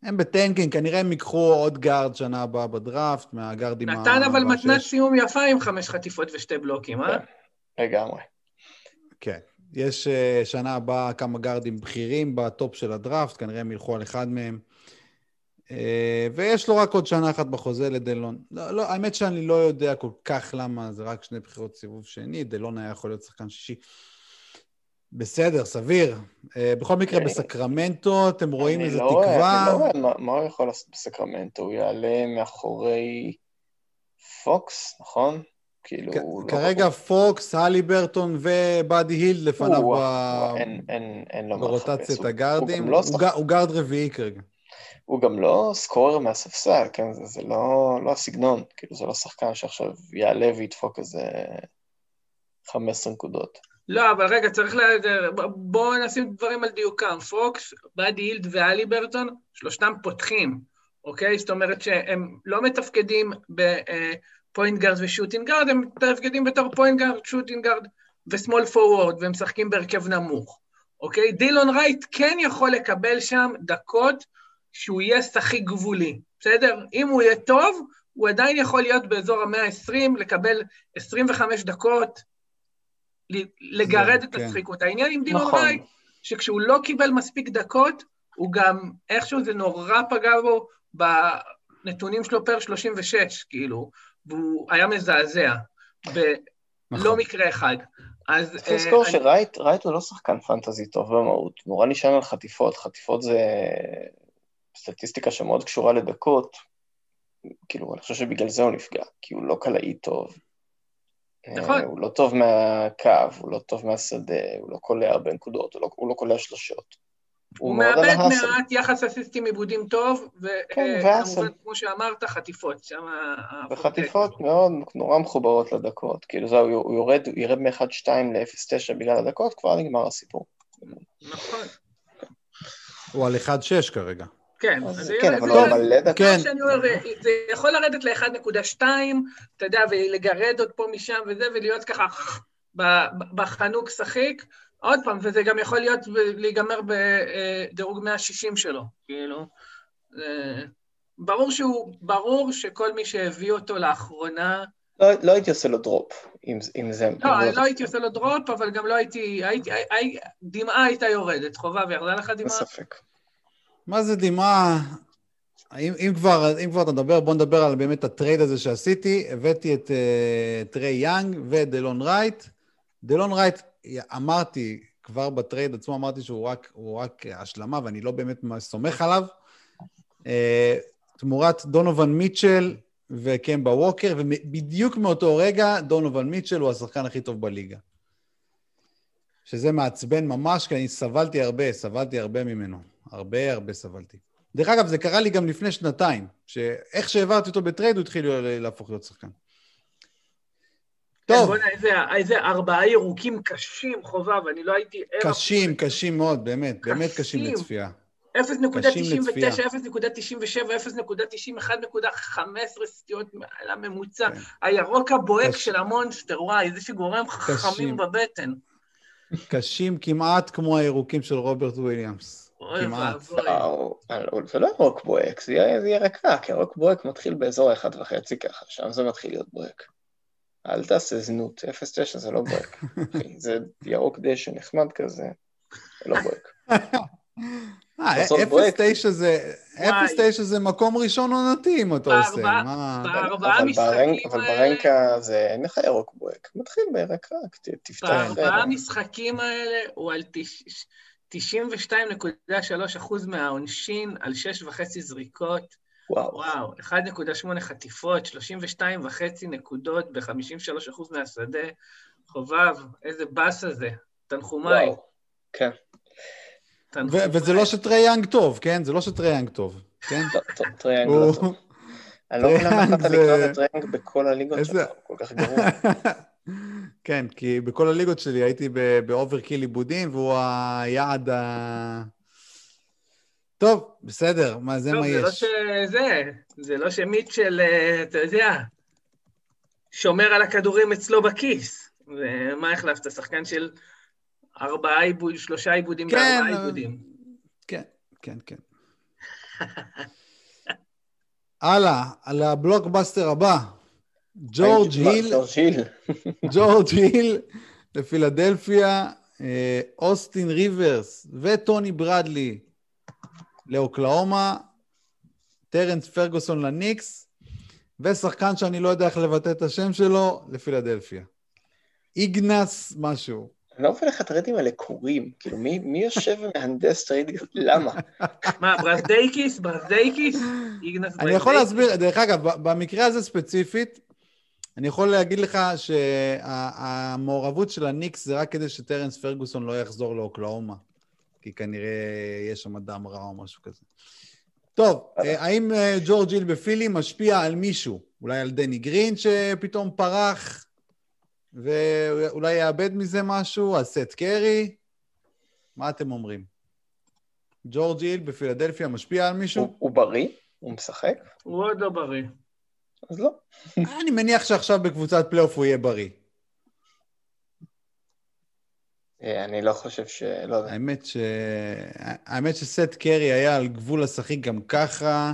הם ב tanking, כנראה הם ייקחו עוד גארד שנה הבאה בדראפט, מהגארדים ה... נתן אבל מתנת סיום יפה עם חמש חטיפות ושתי בלוקים, אה? כן, לגמרי. כן. יש אה, שנה הבאה כמה גארדים בכירים בטופ של הדראפט, כנראה הם ילכו על אחד מהם. אה, ויש לו רק עוד שנה אחת בחוזה לדלון. לא, לא, האמת שאני לא יודע כל כך למה זה רק שני בחירות סיבוב שני, דלון היה יכול להיות שחקן שישי. בסדר, סביר. אה, בכל מקרה, okay. בסקרמנטו אתם רואים איזה לא תקווה... אני לא רואה מה, מה הוא יכול לעשות בסקרמנטו, הוא יעלה מאחורי פוקס, נכון? כאילו, כ- לא כרגע לא... פוקס, הליברטון ובאדי הילד לפניו הוא, ב... אין, אין, אין לו ברוטציית הגארדים. הוא, הוא, לא הוא, הוא גארד רביעי כרגע. הוא גם לא scorer מהספסל, כן? זה, זה לא, לא הסגנון, כאילו זה לא שחקן שעכשיו יעלה וידפוק איזה 15 נקודות. לא, אבל רגע, צריך ל... בואו נשים דברים על דיוקם. פוקס, באדי הילד והליברטון, שלושתם פותחים, אוקיי? זאת אומרת שהם לא מתפקדים ב point guard ו shooting guard, הם מתפקדים בתור point guard, shooting guard ו small forward, והם משחקים בהרכב נמוך, אוקיי? דילון רייט כן יכול לקבל שם דקות שהוא יהיה שחיק גבולי, בסדר? אם הוא יהיה טוב, הוא עדיין יכול להיות באזור המאה ה-20, לקבל 25 דקות, לגרד את כן. השחיקות. העניין עם דילון נכון. רייט, שכשהוא לא קיבל מספיק דקות, הוא גם, איכשהו זה נורא פגע בו בנתונים שלו פר 36, כאילו, והוא היה מזעזע, ולא נכון. מקרה אחד. אז... צריך לזכור אה, שרייט הוא לא שחקן פנטזי טוב במהות, נורא נשען על חטיפות, חטיפות זה סטטיסטיקה שמאוד קשורה לדקות, כאילו, אני חושב שבגלל זה הוא נפגע, כי הוא לא קלעי טוב. נכון. הוא לא טוב מהקו, הוא לא טוב מהשדה, הוא לא קולע הרבה נקודות, הוא לא, הוא לא קולע שלושות. הוא, הוא מאבד מעט יחס אסיסטים עיבודים טוב, וכמובן, כן, כמו שאמרת, חטיפות, שם... וחטיפות מאוד נורא מחוברות לדקות, כאילו זהו, הוא יורד, הוא ירד מ-1-2 ל-0-9 בגלל הדקות, כבר נגמר הסיפור. נכון. הוא על 1-6 כרגע. כן, אז כן, אבל לא. כן. זה יכול לרדת ל-1.2, אתה יודע, ולגרד עוד פה משם וזה, ולהיות ככה בחנוק שחיק. עוד פעם, וזה גם יכול להיות, להיגמר בדירוג 160 שלו, כאילו. ברור שהוא, ברור שכל מי שהביא אותו לאחרונה... לא, לא הייתי עושה לו דרופ, אם, אם זה... לא, לא הייתי עושה לו דרופ, אבל גם לא הייתי... הייתי, הייתי דמעה הייתה יורדת, חובה, וירדה לך דמעה? בספק. מה זה דמעה? אם, אם, כבר, אם כבר אתה מדבר, בוא נדבר על באמת ה trade הזה שעשיתי. הבאתי את אה, טריי יאנג ודלון רייט. דלון רייט, אמרתי, כבר ב trade עצמו אמרתי שהוא רק, רק השלמה, ואני לא באמת סומך עליו. אה, תמורת דונובן מיטשל וקמבה ווקר, ובדיוק מאותו רגע דונובן מיטשל הוא השחקן הכי טוב בליגה. שזה מעצבן ממש, כי אני סבלתי הרבה, סבלתי הרבה ממנו. הרבה הרבה סבלתי. דרך אגב, זה קרה לי גם לפני שנתיים, שאיך שהעברתי אותו ב trade, הוא התחיל להפוך להיות שחקן. כן, טוב. בוא'נה, איזה, איזה ארבעה ירוקים קשים, חובה, ואני לא הייתי... קשים, קשים מאוד, באמת, קשים. באמת קשים לצפייה. 0.99, 0.97, 0.90, 1.15 סטיות מעל הממוצע. כן. הירוק הבוהק קש... של המונסטר, וואי, זה שגורם חכמים בבטן. קשים כמעט כמו הירוקים של רוברט וויליאמס. כמעט. זה לא ירוק בוהק, זה יהיה רק רע, כי ירוק בוהק מתחיל באזור האחד וחצי ככה, שם זה מתחיל להיות בוהק. אל תעשה זנות, 0.9 זה לא בוהק. זה ירוק דשא נחמד כזה, זה לא בוהק. אה, 0.9 זה, 0.9 זה מקום ראשון עונתי אם אתה עושה, מה... בארבעה משחקים... אבל ברנקה זה, אין לך ירוק בוהק, מתחיל בירק רק, תפתח... בארבעה המשחקים האלה הוא על 92.3% מהעונשין על 6.5 זריקות. וואו. וואו, 1.8 חטיפות, 32.5 נקודות ב-53% מהשדה. חובב, איזה באסה זה. תנחומיי. וואו, כן. וזה לא שטרי יאנג טוב, כן? זה לא שטרי יאנג טוב, כן? לא, טרי יאנג לא טוב. אני לא מבין למה יכולת לקנות את טריי יאנג בכל הליגות שלך, כל כך גרוע. כן, כי בכל הליגות שלי הייתי ב overkill איבודים, והוא היעד ה... טוב, בסדר, מה זה טוב, מה זה יש? לא שזה, זה לא שמיטשל, אה, אתה יודע, שומר על הכדורים אצלו בכיס. ומה החלפת? שחקן של ארבעה איבודים, שלושה איבודים כן, וארבעה איבודים. כן, כן, כן. הלאה, על הבלוקבאסטר הבא. ג'ורג' היל, ג'ורג' היל לפילדלפיה, אה, אוסטין ריברס וטוני ברדלי לאוקלהומה, טרנס פרגוסון לניקס, ושחקן שאני לא יודע איך לבטא את השם שלו, לפילדלפיה. איגנס משהו. אני לא מבין איך הטריידים האלה קורים, כאילו מי, מי יושב ומהנדס טריידים, למה? מה, ברזדייקיס? ברזדייקיס? אני יכול להסביר, דרך אגב, במקרה הזה ספציפית, אני יכול להגיד לך שהמעורבות של הניקס זה רק כדי שטרנס פרגוסון לא יחזור לאוקלהומה, כי כנראה יש שם דם רע או משהו כזה. טוב, אה, האם אה, ג'ורג' היל בפילי משפיע על מישהו? אולי על דני גרין שפתאום פרח ואולי יאבד מזה משהו? על סת' קרי? מה אתם אומרים? ג'ורג' היל בפילדלפיה משפיע על מישהו? הוא, הוא בריא? הוא משחק? הוא עוד לא בריא. אז לא. אני מניח שעכשיו בקבוצת פלייאוף הוא יהיה בריא. אה, אני לא חושב ש... לא יודע. האמת, ש... האמת שסת' קרי היה על גבול השחיק גם ככה.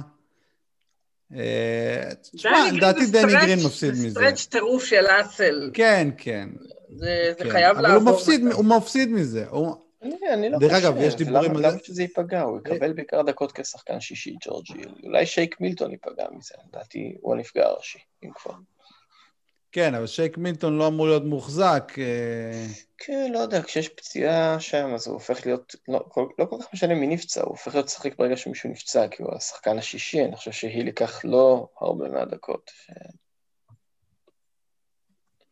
אה, תשמע, לדעתי דני גרין מפסיד מזה. זה stretch טירוף של אסל. כן, כן. זה, כן. חייב לעבור. אבל הוא מפסיד, הוא מפסיד מזה. אני, לא חושב. דרך אגב, יש דיבורים על זה. למה שזה ייפגע? הוא יקבל בעיקר דקות כשחקן שישי, ג'ורג'י. אולי שייק מילטון ייפגע מזה, לדעתי הוא הנפגע הראשי, אם כבר. כן, אבל שייק מילטון לא אמור להיות מוחזק. אה, כן, לא יודע, כשיש פציעה שם, אז הוא הופך להיות, לא, כל, לא כל כך משנה מי נפצע, הוא הופך להיות לשחק ברגע שמישהו נפצע, כי הוא השחקן השישי, אני חושב שהיל ייקח לא הרבה מהדקות. ש...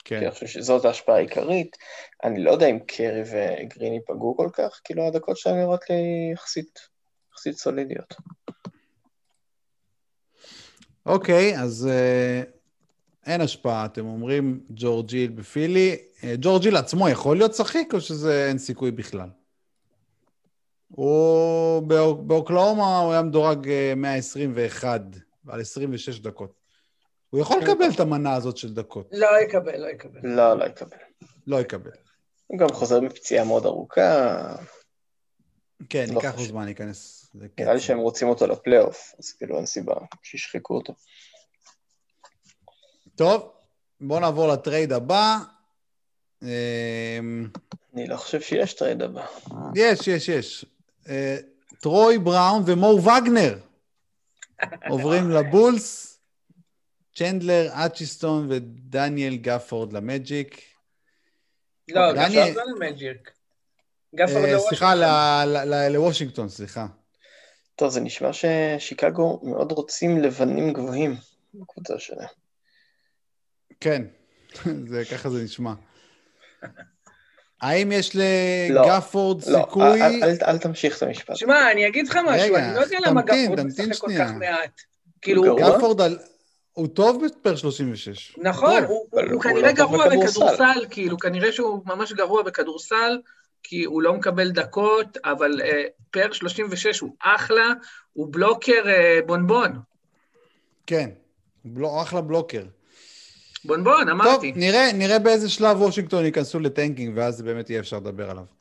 כן. כי אני חושב שזאת ההשפעה העיקרית. אני לא יודע אם קרי וגרין ייפגעו כל כך, כאילו הדקות שלהם נראות לי יחסית, יחסית סולידיות. אוקיי, אז uh, אין השפעה, אתם אומרים ג'ורג'יל בפילי. Uh, ג'ורג'יל עצמו יכול להיות שחיק, או שזה אין סיכוי בכלל? הוא באוקלאומה הוא היה מדורג 121 על 26 דקות. הוא יכול כן. לקבל את המנה הזאת של דקות. לא יקבל, לא יקבל. לא, לא יקבל. לא יקבל. הוא גם חוזר מפציעה מאוד ארוכה. כן, לא ייקח לו זמן להיכנס. נראה לי שהם רוצים אותו לפלייאוף, אז כאילו אין סיבה שישחקו אותו. טוב, בואו נעבור ל trade הבא. אמ, אני לא חושב שיש trade הבא. יש, יש, יש. אה, טרוי בראון ומו וגנר עוברים לבולס. צ'נדלר, אצ'יסטון ודניאל גפורד למג'יק. לא, גפורד לא למג'יק. גפורד אה, לוושינגטון. סליחה, לוושינגטון, סליחה. טוב, זה נשמע ששיקגו מאוד רוצים לבנים גבוהים בקבוצה שלהם. כן, זה, ככה זה נשמע. האם יש לגפורד לא, סיכוי... לא, אל, אל, אל תמשיך את המשפט. שמע, אני אגיד לך משהו, רגע, אני לא יודע למה גפורד משחק כל כך מעט. כאילו, גפורד על... הוא טוב בפר 36. נכון, הוא, הוא, הוא כנראה לא גרוע בכדורסל, כאילו, כנראה שהוא ממש גרוע בכדורסל, כי הוא לא מקבל דקות, אבל uh, פר 36 הוא אחלה, הוא בלוקר uh, בונבון. כן, הוא אחלה בלוקר. בונבון, אמרתי. טוב, נראה, נראה באיזה שלב וושינגטון ייכנסו ל tanking, ואז באמת יהיה אפשר לדבר עליו.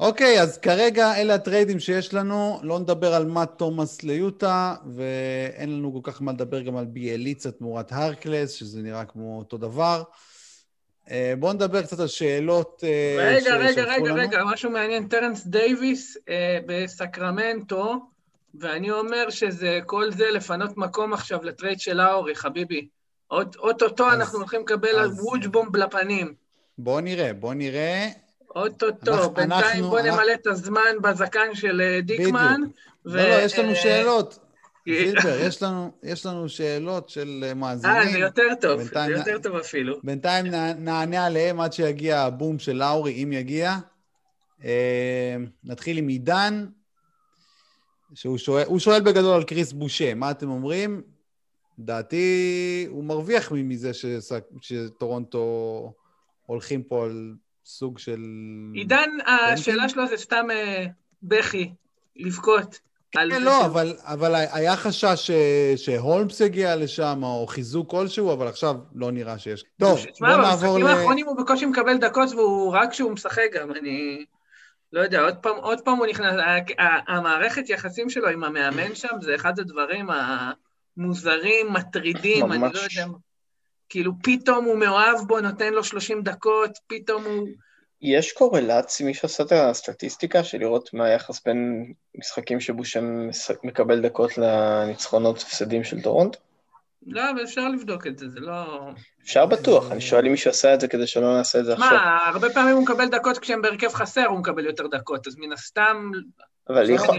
אוקיי, אז כרגע אלה הטריידים שיש לנו, לא נדבר על מאט תומאס ליוטה, ואין לנו כל כך מה לדבר גם על ביאליצה תמורת הארקלס, שזה נראה כמו אותו דבר. אה, בואו נדבר קצת על שאלות אה, רגע, רגע, רגע, לנו. רגע, משהו מעניין. טרנס דייוויס אה, בסקרמנטו, ואני אומר שזה, כל זה לפנות מקום עכשיו ל trade של לאורי, חביבי. אוטוטו אנחנו הולכים לקבל על ווג'בומב לפנים. בואו נראה, בואו נראה. אוטוטו, בינתיים בוא נמלא את הזמן בזקן של אה, דיקמן. ו... לא, לא, יש לנו אה, שאלות. זילבר, יש לנו, יש לנו שאלות של אה, מאזינים. אה, זה יותר טוב, זה יותר טוב אפילו. בינתיים נענה עליהם עד שיגיע הבום של לאורי, אם יגיע. נתחיל עם עידן, שהוא שואל, הוא שואל בגדול על קריס בושה, מה אתם אומרים? לדעתי הוא מרוויח מזה שטורונטו הולכים פה על סוג של... עידן, השאלה שלו זה סתם אה, בכי, לבכות. כן, לא, אבל, אבל היה חשש שהולמס הגיע לשם, או חיזוק כלשהו, אבל עכשיו לא נראה שיש. טוב, בוא נעבור ל... במשחקים האחרונים הוא בקושי מקבל דקות, והוא רק כשהוא משחק גם, אני... לא יודע, עוד פעם, עוד פעם הוא נכנס... המערכת יחסים שלו עם המאמן שם זה אחד הדברים המוזרים, מטרידים, ממש. אני לא יודע... כאילו, פתאום הוא מאוהב בו, נותן לו 30 דקות, פתאום הוא... יש קורלציה, מישהו עושה את הסטטיסטיקה של לראות מה היחס בין משחקים שבושם מקבל דקות לניצחונות הפסדים של טורונטו? לא, אבל אפשר לבדוק את זה, זה לא... אפשר בטוח, אני שואל אם מישהו עשה את זה כדי שלא נעשה את זה עכשיו. מה, הרבה פעמים הוא מקבל דקות כשהם בהרכב חסר, הוא מקבל יותר דקות, אז מן הסתם... אבל יכול,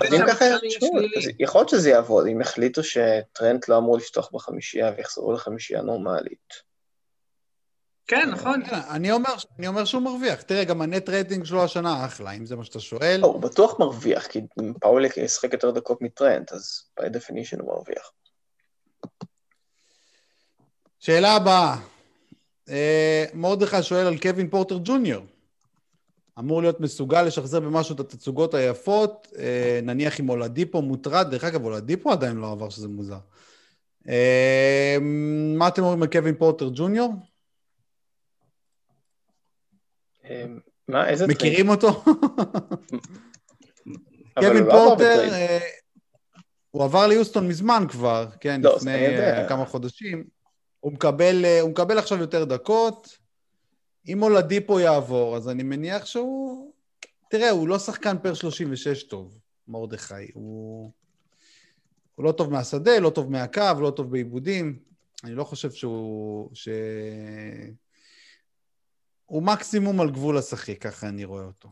להיות שזה יעבוד, אם יחליטו שטרנט לא אמור לפתוח בחמישייה ויחזרו לחמישייה נורמלית. כן, נכון. אני אומר, אני אומר שהוא מרוויח. תראה, גם הנט רייטינג שלו השנה אחלה, אם זה מה שאתה שואל. לא, הוא בטוח מרוויח, כי פאוליק ישחק יותר דקות מטרנט, אז by definition הוא מרוויח. שאלה הבאה. אה, מרדכי שואל על קווין פורטר ג'וניור. אמור להיות מסוגל לשחזר במשהו את התצוגות היפות, אה, נניח אם אולדיפו מוטרד, דרך אגב, אולדיפו עדיין לא עבר שזה מוזר. אה, מה אתם אומרים על קווין פורטר ג'וניור? אמ, מה, איזה? מכירים אותו? קווין לא פורטר, אה, הוא עבר ליוסטון מזמן כבר, כן, לא, לפני אה, כמה חודשים. אה, הוא מקבל עכשיו יותר דקות. אם אולדיפו יעבור, אז אני מניח שהוא... תראה, הוא לא שחקן פר 36 טוב, מרדכי. הוא... הוא לא טוב מהשדה, לא טוב מהקו, לא טוב בעיבודים. אני לא חושב שהוא... ש... הוא מקסימום על גבול השחק, ככה אני רואה אותו.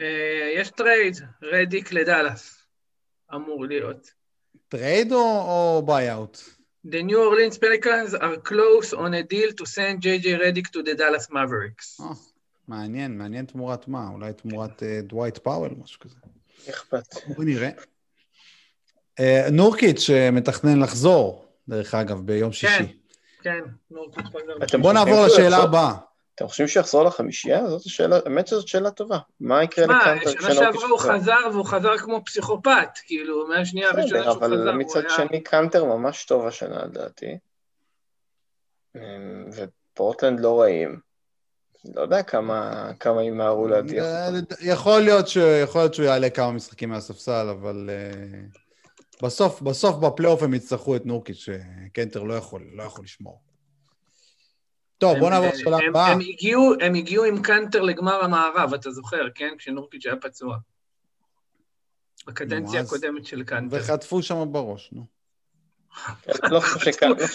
אה, יש trade, רדיק לדאלאס, אמור להיות. trade או buyout? The New Orleans Pelicans are close on a deal to send JJ Redick to the Dallas Mavericks. Oh, מעניין, מעניין תמורת מה? אולי תמורת דווייט אה, פאוול, משהו כזה. אכפת. בוא נראה. אה, נורקיץ' מתכנן לחזור, דרך אגב, ביום כן. שישי. כן, בוא נעבור לשאלה הבאה. אתם חושבים שיחזור לחמישייה? זאת השאלה, האמת שזאת שאלה טובה. מה יקרה לקאנטר כשנורקיץ' שנה שעברה הוא חזר והוא חזר כמו פסיכופת, כאילו, מהשנייה הראשונה שהוא חזר, אבל מצד שני קאנטר ממש טוב השנה לדעתי. אמ, ופורטלנד לא רעים. לא יודע כמה, כמה ימהרו להדיח אה, יכול להיות שהוא יעלה כמה משחקים מהספסל, אבל... Uh... בסוף, בסוף בפלייאוף הם יצטרכו את נורקיץ', שקנטר לא יכול, לא יכול לשמור. טוב, בוא נעבור לשאלה הבאה. הם, הגיעו, הם הגיעו עם קנטר לגמר המערב, אתה זוכר, כן? כשנורקיץ' היה פצוע. בקדנציה הקודמת של קנטר. וחטפו שם בראש, נו. לא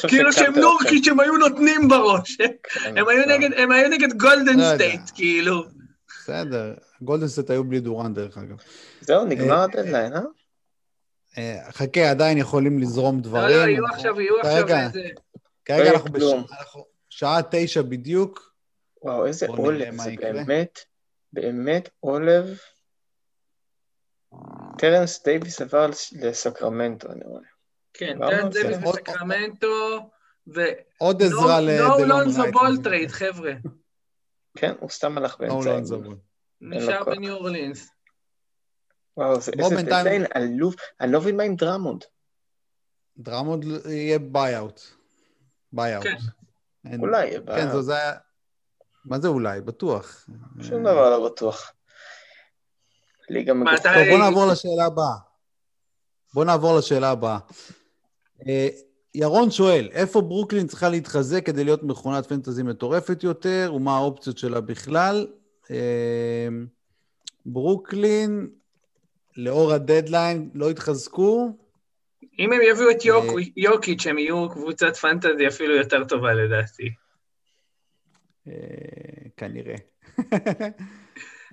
כאילו שהם נורקיץ' הם היו נותנים בראש. כן, הם היו נגד גולדן לא סטייט, כאילו. בסדר, גולדן סטייט היו בלי דוראנט, דרך אגב. זהו, נגמר אה, הדדליין, אה? אה, חכה, עדיין יכולים לזרום דברים. לא, לא, יהיו עכשיו, יהיו עכשיו איזה... כרגע אנחנו בשעה תשע בדיוק. וואו, איזה עלוב, זה באמת, באמת עלוב. טרנס דייוויס עבר לסקרמנטו, אני רואה. כן, טרנס דייוויס לסקרמנטו, ו... עוד עזרה לדלון רייט. נו לונזו בול trade, חבר'ה. כן, הוא סתם הלך באמצע. נשאר בניו אורלינס. וואו, איזה דדליין עלוב. אני לא מבין מה עם דרמונד. דרמונד יהיה buyout. buyout. אולי יהיה buyout. כן, זה היה... מה זה אולי? בטוח. שום דבר לא בטוח. ליגה מגוחכת. טוב, בוא נעבור לשאלה הבאה. בוא נעבור לשאלה הבאה. אה, ירון שואל, איפה ברוקלין צריכה להתחזק כדי להיות מכונת fantasy מטורפת יותר, ומה האופציות שלה בכלל? אה, ברוקלין, לאור הדדליין לא יתחזקו. אם הם יביאו את יוק, אה, יוקיץ', הם יהיו קבוצת fantasy אפילו יותר טובה לדעתי. אה, כנראה.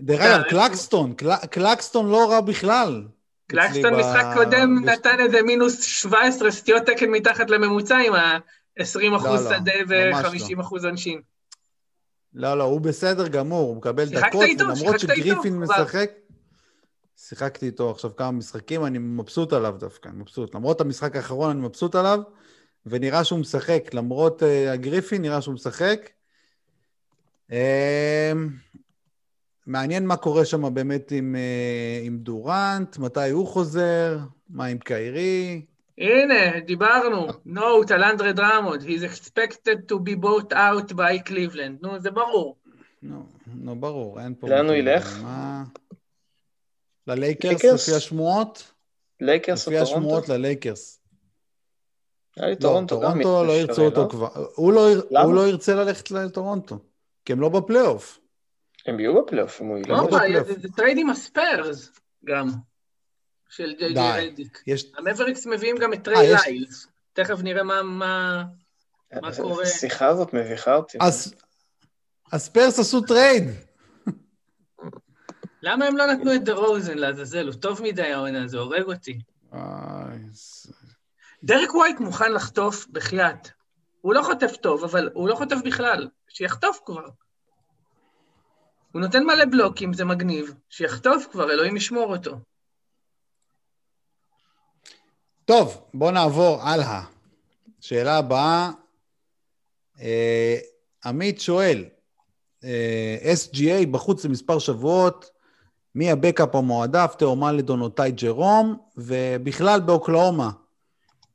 דרך אגב, קלקסטון, קלקסטון לא רע בכלל. קלקסטון משחק קודם נתן איזה מינוס 17 סטיות תקן מתחת לממוצע עם ה-20 אחוז לא, לא, שדה ו-50 אחוז עונשים. לא, לא, הוא בסדר גמור, הוא מקבל דקות, למרות שגריפין משחק... שיחקתי איתו עכשיו כמה משחקים, אני מבסוט עליו דווקא, אני מבסוט. למרות המשחק האחרון אני מבסוט עליו, ונראה שהוא משחק. למרות uh, הגריפי, נראה שהוא משחק. Uh, מעניין מה קורה שם באמת עם, uh, עם דורנט, מתי הוא חוזר, מה עם קיירי. הנה, דיברנו. נוט על אנדרי דרמוד. He's expected to be bought out by Cleveland. נו, זה ברור. נו, נו, ברור, אין פה... לאן הוא ילך? מה... ללייקרס, לפי השמועות? לייקרס או טורונטו? לפי השמועות ללייקרס. לא, טורונטו גם טורונטו לא ירצו אותו לא? כבר. הוא לא, הוא לא ירצה ללכת לטורונטו, כי הם לא בפלייאוף. הם יהיו בפלייאוף, אם הוא ילך. לא, זה trade עם הספיירס גם, של ג'יי ג'יי רדיק. המאבריקס מביאים גם את טריי אה, ליילס. תכף נראה מה, מה, מה קורה. השיחה הזאת מביכה אותי. הספיירס עשו trade. למה הם לא נתנו את דה רוזן לעזאזל? הוא טוב מדי העונה, זה הורג אותי. דרק ווייט מוכן לחטוף בחייאת. הוא לא חוטף טוב, אבל הוא לא חוטף בכלל. שיחטוף כבר. הוא נותן מלא בלוקים, זה מגניב. שיחטוף כבר, אלוהים ישמור אותו. טוב, בואו נעבור הלאה. שאלה הבאה, אה, עמית שואל, אה, SGA בחוץ למספר שבועות, מי ה backup המועדף, תאו מלדון או טי ג'רום, ובכלל באוקלהומה,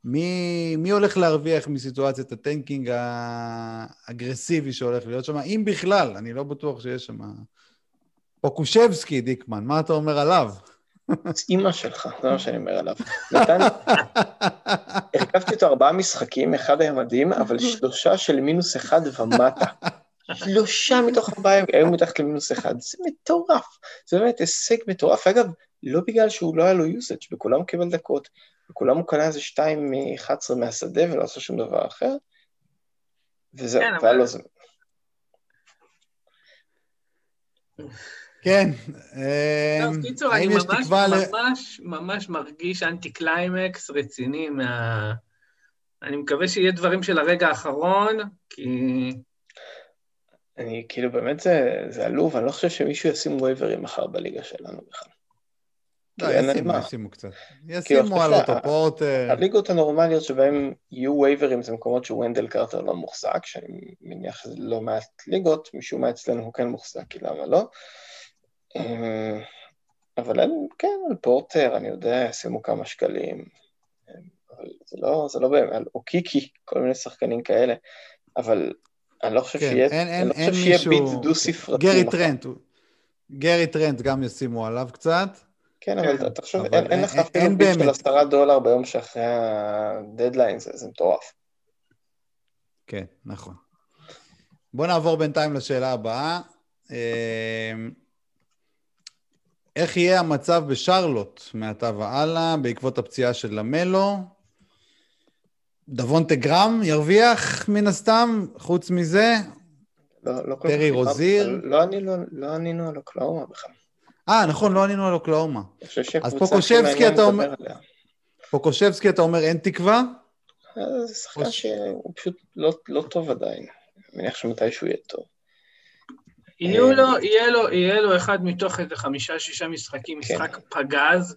מי, מי הולך להרוויח מסיטואציית ה tanking האגרסיבי שהולך להיות שם, אם בכלל, אני לא בטוח שיש שם... פוקושבסקי, דיקמן, מה אתה אומר עליו? אימא שלך, זה מה שאני אומר עליו. נתן, הרכבתי אותו ארבעה משחקים, אחד היה מדהים, אבל שלושה של מינוס אחד ומטה. שלושה מתוך ארבעה היו מתחת למינוס אחד, זה מטורף, זה באמת הישג מטורף. אגב, לא בגלל שהוא לא היה לו יוסאג', בכולם הוא קיבל דקות, בכולם הוא קנה איזה שתיים מ-11 מהשדה ולא עשה שום דבר אחר, וזהו, כן, והיה לו זה. כן. טוב, קיצור, אני ממש, ממש, ממש מרגיש אנטי קליימקס רציני מה... אני מקווה שיהיה דברים של הרגע האחרון, כי... אני, כאילו, באמת זה, זה עלוב, אני לא חושב שמישהו ישים וייברים מחר בליגה שלנו בכלל. לא, ישימו, ישימו קצת. ישימו על אותו פורטר. הליגות הנורמליות שבהן יהיו וייברים זה מקומות שוונדל קרטר לא מוחזק, שאני מניח שזה לא מעט ליגות, משום מה אצלנו הוא כן מוחזק, כי למה לא? אמ, אבל כן, על פורטר, אני יודע, ישימו כמה שקלים. אבל זה לא, זה לא באמת, או קיקי, כל מיני שחקנים כאלה, אבל אני לא חושב כן, שיהיה, אין, אין, לא חושב שיהיה מישהו... ביט דו-ספרתי. גרי טרנט, גרי טרנט גם ישימו עליו קצת. כן, אבל כן. תחשוב, אין, אין לך אפילו ביט של עשרה דולר ביום שאחרי הדדליין, זה, זה מטורף. כן, נכון. בואו נעבור בינתיים לשאלה הבאה. אמ, איך יהיה המצב בשרלוט מעתה והלאה בעקבות הפציעה של למלו? דבונטה גרם ירוויח מן הסתם, חוץ מזה? לא, לא טרי רוזיר? לא, לא, לא ענינו על אוקלאומה בכלל. אה, נכון, לא ענינו על אוקלאומה. אז פוקושבסקי אתה אומר... פוקושבסקי אתה אומר אין תקווה? אה, זה שחקן שהוא פשוט לא, לא טוב עדיין. אני מניח שמתישהו יהיה טוב. יהיו לו, יהיה לו, יהיה לו אחד מתוך איזה חמישה-שישה משחקים, כן. משחק פגז,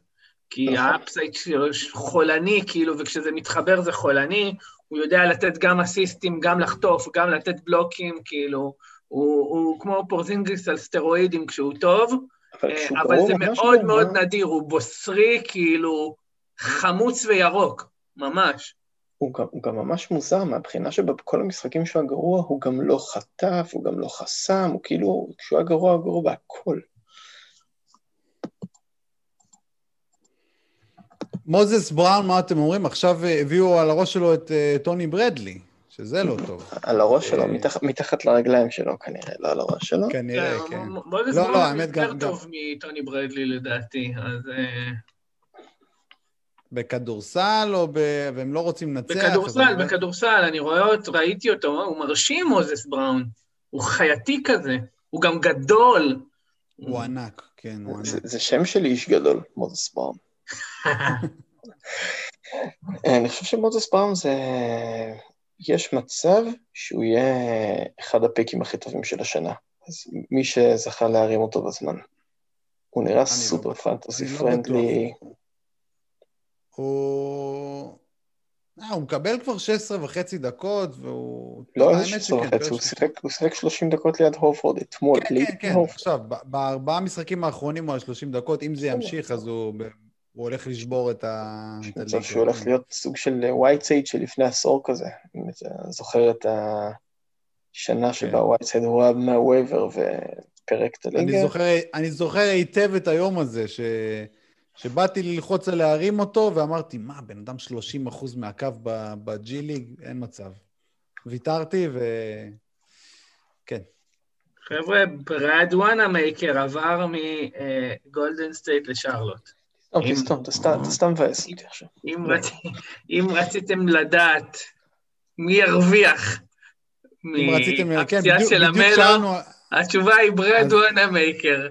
כי נכון. ה upside שלו חולני, כאילו, וכשזה מתחבר זה חולני, הוא יודע לתת גם אסיסטים, גם לחטוף, גם לתת בלוקים, כאילו, הוא, הוא כמו פורזינגיס על סטרואידים כשהוא טוב, אבל, אה, אבל זה מאוד מאוד נדיר, הוא בוסרי, כאילו, חמוץ וירוק, ממש. הוא גם, הוא גם ממש מוזר מהבחינה שבכל המשחקים שהוא הגרוע, הוא גם לא חטף, הוא גם לא חסם, הוא כאילו, כשהוא הגרוע, הוא גרוע בהכל. מוזס בראון, מה אתם אומרים? עכשיו הביאו על הראש שלו את uh, טוני ברדלי, שזה לא טוב. על הראש שלו, מתח, מתחת לרגליים שלו כנראה, לא על הראש שלו. כנראה, כן. כן. מוזס לא, בראון לא, יותר טוב מטוני ברדלי לדעתי, אז... בכדורסל, או ב... והם לא רוצים לנצח? בכדורסל, בכדורסל, אני רואה אותו, ראיתי אותו, הוא מרשים מוזס בראון. הוא חייתי כזה, הוא גם גדול. הוא ענק, כן, הוא ענק. זה, זה שם של איש גדול, מוזס בראון. אני חושב שמוזס בראון זה... יש מצב שהוא יהיה אחד הפיקים הכי טובים של השנה. אז מי שזכה להרים אותו בזמן. הוא נראה סופר לא fantasy friendly. הוא... אה, הוא מקבל כבר 16 וחצי דקות, והוא... לא איזה 16 וחצי, הוא שיחק, הוא שיחק 30 דקות ליד הורפורד אתמול. כן, כן, כן, עכשיו, בארבעה משחקים האחרונים הוא על 30 דקות, אם זה ימשיך, אז הוא, הוא הולך לשבור את ה... יש מצב שהוא הולך להיות סוג של ווייטסייד שלפני עשור כזה, אם אתה זוכר את השנה שבה ווייטסייד הורם מה waiver ופירק את הליגה. אני זוכר היטב את היום הזה, ש... שבאתי ללחוץ על להרים אותו, ואמרתי, מה, בן אדם 30 אחוז מהקו בג'י ליג? אין מצב. ויתרתי, ו... כן. חבר'ה, בראד וואנמייקר עבר מגולדן סטייט לשרלוט. תסתום, אתה סתם מבאס אותי עכשיו. אם רציתם לדעת מי ירוויח מהפציעה כן, של המלו, התשובה היא ברד וואנה מייקר.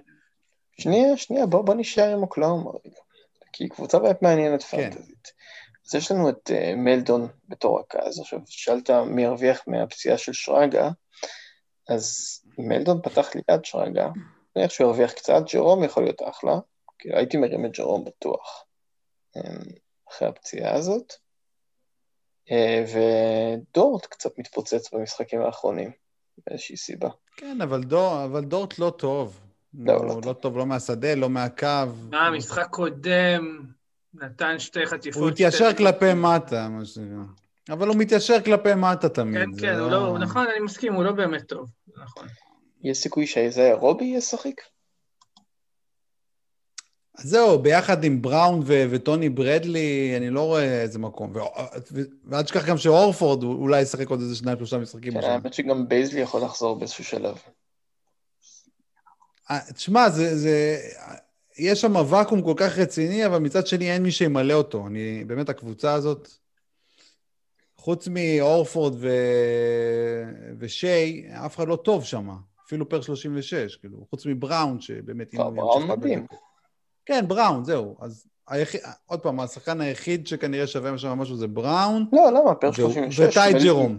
שנייה, שנייה, בוא, בוא נשאר עם אוקלאומה רגע, כי היא קבוצה באמת מעניינת כן. פנטזית. אז יש לנו את uh, מלדון בתור רכז, עכשיו שאלת מי ירוויח מהפציעה של שרגא, אז מלדון פתח ליד שרגא, נניח שהוא ירוויח קצת, ג'רום יכול להיות אחלה, כי הייתי מרים את ג'רום בטוח, אמ, אחרי הפציעה הזאת, uh, ודורט קצת מתפוצץ במשחקים האחרונים, מאיזושהי סיבה. כן, אבל, דור, אבל דורט לא טוב. לא, לא, לא, לא טוב, לא מהשדה, לא מהקו. מה, משחק קודם, נתן שתי חטיפות. הוא התיישר כלפי מטה, מה שנקרא. אבל הוא מתיישר כלפי מטה תמיד. כן, כן, הוא לא, נכון, אני מסכים, הוא לא באמת טוב, נכון. יש סיכוי שאיזיה רובי ישחק? אז זהו, ביחד עם בראון ו- וטוני ברדלי, אני לא רואה איזה מקום. ואל תשכח גם שהורפורד אולי ישחק עוד איזה שניים, שלושה משחקים. כן, האמת שגם בייזלי יכול לחזור באיזשהו שלב. אה, תשמע, זה, זה... יש שם ואקום כל כך רציני, אבל מצד שני אין מי שימלא אותו. אני, באמת, הקבוצה הזאת, חוץ מהורפורד ו... ושיי, אף אחד לא טוב שם, אפילו per 36, כאילו, חוץ מבראון, שבאמת... לא, בראון מדהים. כן, בראון, זהו. אז היחיד, עוד פעם, השחקן היחיד שכנראה שווה שם משהו זה בראון. לא, למה? per 36. וטי ג'רום.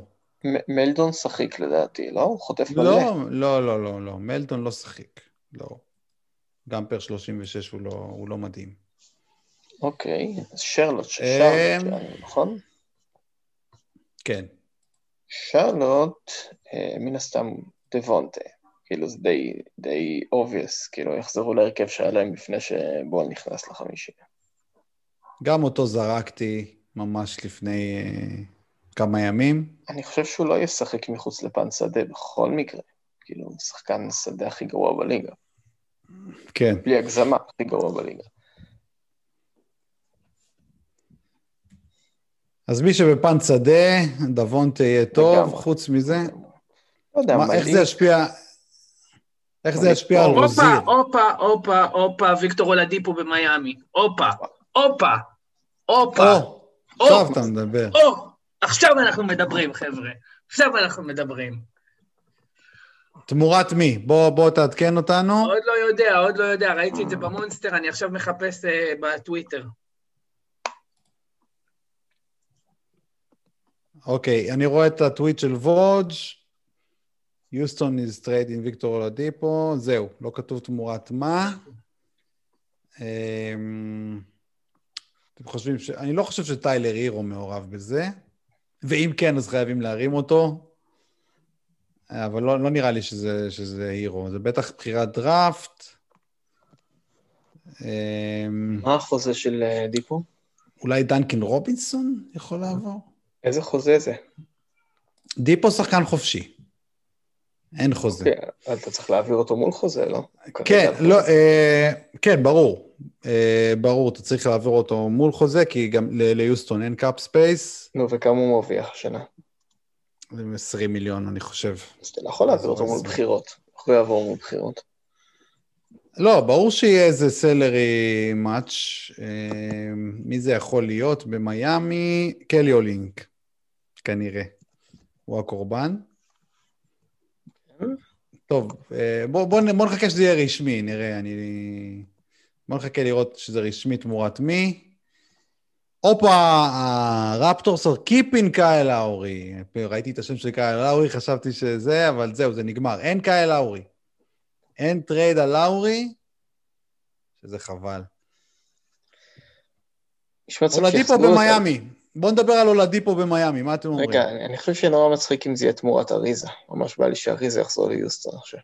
מלדון שחיק לדעתי, לא? הוא חוטף מלא. לא, לא, לא, לא, לא. מלדון לא שחיק. לא. גם פר 36 הוא לא, הוא לא מדהים. אוקיי, אז שרלוט, שרלוט, אמ, נכון? כן. שרלוט, אה, מן הסתם דוונטה. כאילו זה די, די obvious, כאילו יחזרו להרכב שהיה להם לפני שבול נכנס לחמישי. גם אותו זרקתי ממש לפני uh, כמה ימים. אני חושב שהוא לא ישחק מחוץ לפן שדה בכל מקרה. כאילו, שחקן שדה הכי גרוע בליגה. כן. בלי הגזמה, הכי גרוע בליגה. אז מי שבפן שדה, דבון תהיה טוב, חוץ מזה. לא יודע, מה, איך זה ישפיע... איך זה ישפיע על רוזיר? הופה, הופה, הופה, ויקטור אולדיפו במיאמי. הופה, הופה, הופה. עכשיו אתה מדבר. עכשיו אנחנו מדברים, חבר'ה. עכשיו אנחנו מדברים. תמורת מי? בוא, בוא תעדכן אותנו. עוד לא יודע, עוד לא יודע, ראיתי את זה במונסטר, אני עכשיו מחפש uh, בטוויטר. אוקיי, אני רואה את הטוויט של וודג', יוסטון is trade in ויקטור אולדיפו, זהו, לא כתוב תמורת מה. אמ, אתם חושבים ש... אני לא חושב שטיילר הירו מעורב בזה, ואם כן, אז חייבים להרים אותו. אבל לא, לא נראה לי שזה, שזה הירו, זה בטח בחירת דראפט. אמ, מה החוזה של אה, דיפו? אולי דנקין רובינסון יכול לעבור? איזה חוזה זה? דיפו שחקן חופשי. אין חוזה. כן, אתה צריך להעביר אותו מול חוזה, לא? כן, לא, אה, כן, ברור. אה, ברור, אתה צריך להעביר אותו מול חוזה, כי גם ליוסטון אין cap space. נו, וכמה הוא מרוויח השנה? 20 מיליון, אני חושב. אז אתה לא יכול להעביר אותו מול בחירות. איך הוא יעבור מול בחירות? לא, ברור שיהיה איזה salary match. מי זה יכול להיות? במיאמי, קלי אולינק, כנראה. הוא הקורבן. טוב, אה, בוא, בוא, בוא נחכה שזה יהיה רשמי, נראה, אני... בוא נחכה לראות שזה רשמי תמורת מי. הופה, הרפטורס are keeping קייל לאורי. ראיתי את השם של קייל לאורי, חשבתי שזה, אבל זהו, זה נגמר. אין קייל לאורי. אין trade על לאורי. שזה חבל. אולדיפו במיאמי. בואו נדבר על אולדיפו במיאמי, מה אתם אומרים? רגע, אני חושב שנורא מצחיק אם זה יהיה תמורת אריזה. ממש בא לי שאריזה יחזור ליוסטון עכשיו.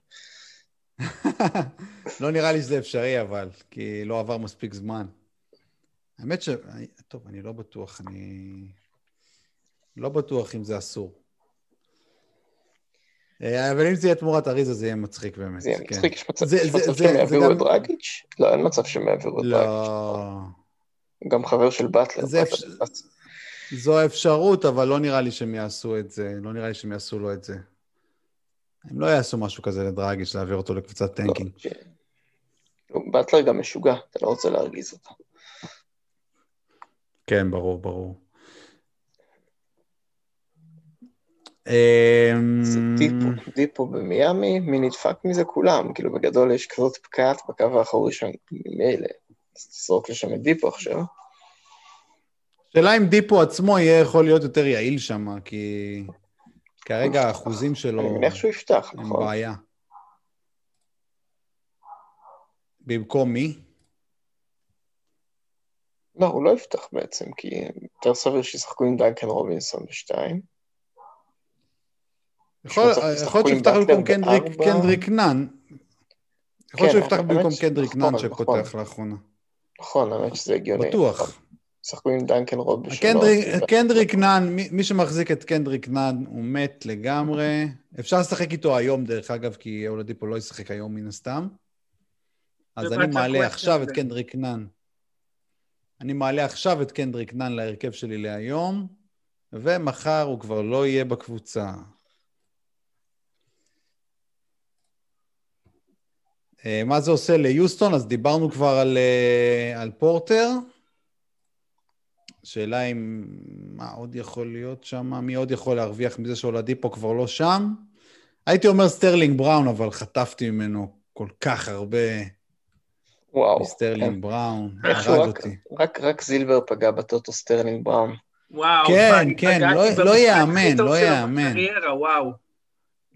לא נראה לי שזה אפשרי, אבל, כי לא עבר מספיק זמן. האמת ש... טוב, אני לא בטוח, אני... לא בטוח אם זה אסור. אה, אבל אם זה יהיה תמורת אריזה, זה יהיה מצחיק באמת. זה יהיה כן. מצחיק, יש מצב שהם יעבירו את דרגיץ'? לא, אין מצב שהם יעבירו את לא. דרגיץ'. גם חבר של באטלר. זו האפשרות, אבל לא נראה לי שהם יעשו את זה, לא נראה לי שהם יעשו לו את זה. הם לא יעשו משהו כזה לדרגיץ', להעביר אותו לקבוצת tanking. לא, באטלר גם משוגע, אתה לא רוצה להרגיז אותו. כן, ברור, ברור. דיפו, דיפו במיאמי, מי נדפק מזה? כולם. כאילו, בגדול יש כזאת פקעת בקו האחורי שם ממילא. אז תזרוק לשם את דיפו עכשיו. שאלה אם דיפו עצמו יהיה יכול להיות יותר יעיל שם, כי כרגע האחוזים שלו... אני מניח שהוא יפתח, נכון. הם בעיה. במקום מי? לא, הוא לא יפתח בעצם, כי יותר סביר שישחקו עם דייקן רובינסון בשתיים. יכול להיות שיפתח במקום קנדריק נאן. יכול להיות שיפתח במקום קנדריק נאן שפותח לאחרונה. נכון, האמת שזה הגיוני. בטוח. שחקו עם דנקן רוב בשלוש. קנדריק נאן, מי שמחזיק את קנדריק נאן הוא מת לגמרי. אפשר לשחק איתו היום, דרך אגב, כי אולדיפו לא ישחק היום מן הסתם. אז אני מעלה עכשיו את קנדריק נאן. אני מעלה עכשיו את קנדריק נאן להרכב שלי להיום, ומחר הוא כבר לא יהיה בקבוצה. אה, מה זה עושה ליוסטון? אז דיברנו כבר על, אה, על פורטר. שאלה אם מה עוד יכול להיות שם, מי עוד יכול להרוויח מזה שאולדיפו כבר לא שם? הייתי אומר סטרלינג בראון, אבל חטפתי ממנו כל כך הרבה וואו. מסטרלינג כן. בראון, הרג אותי. רק, רק זילבר פגע בטוטו סטרלינג בראון. וואו, כן, כן, לא, לא יאמן, לא יאמן. וואו.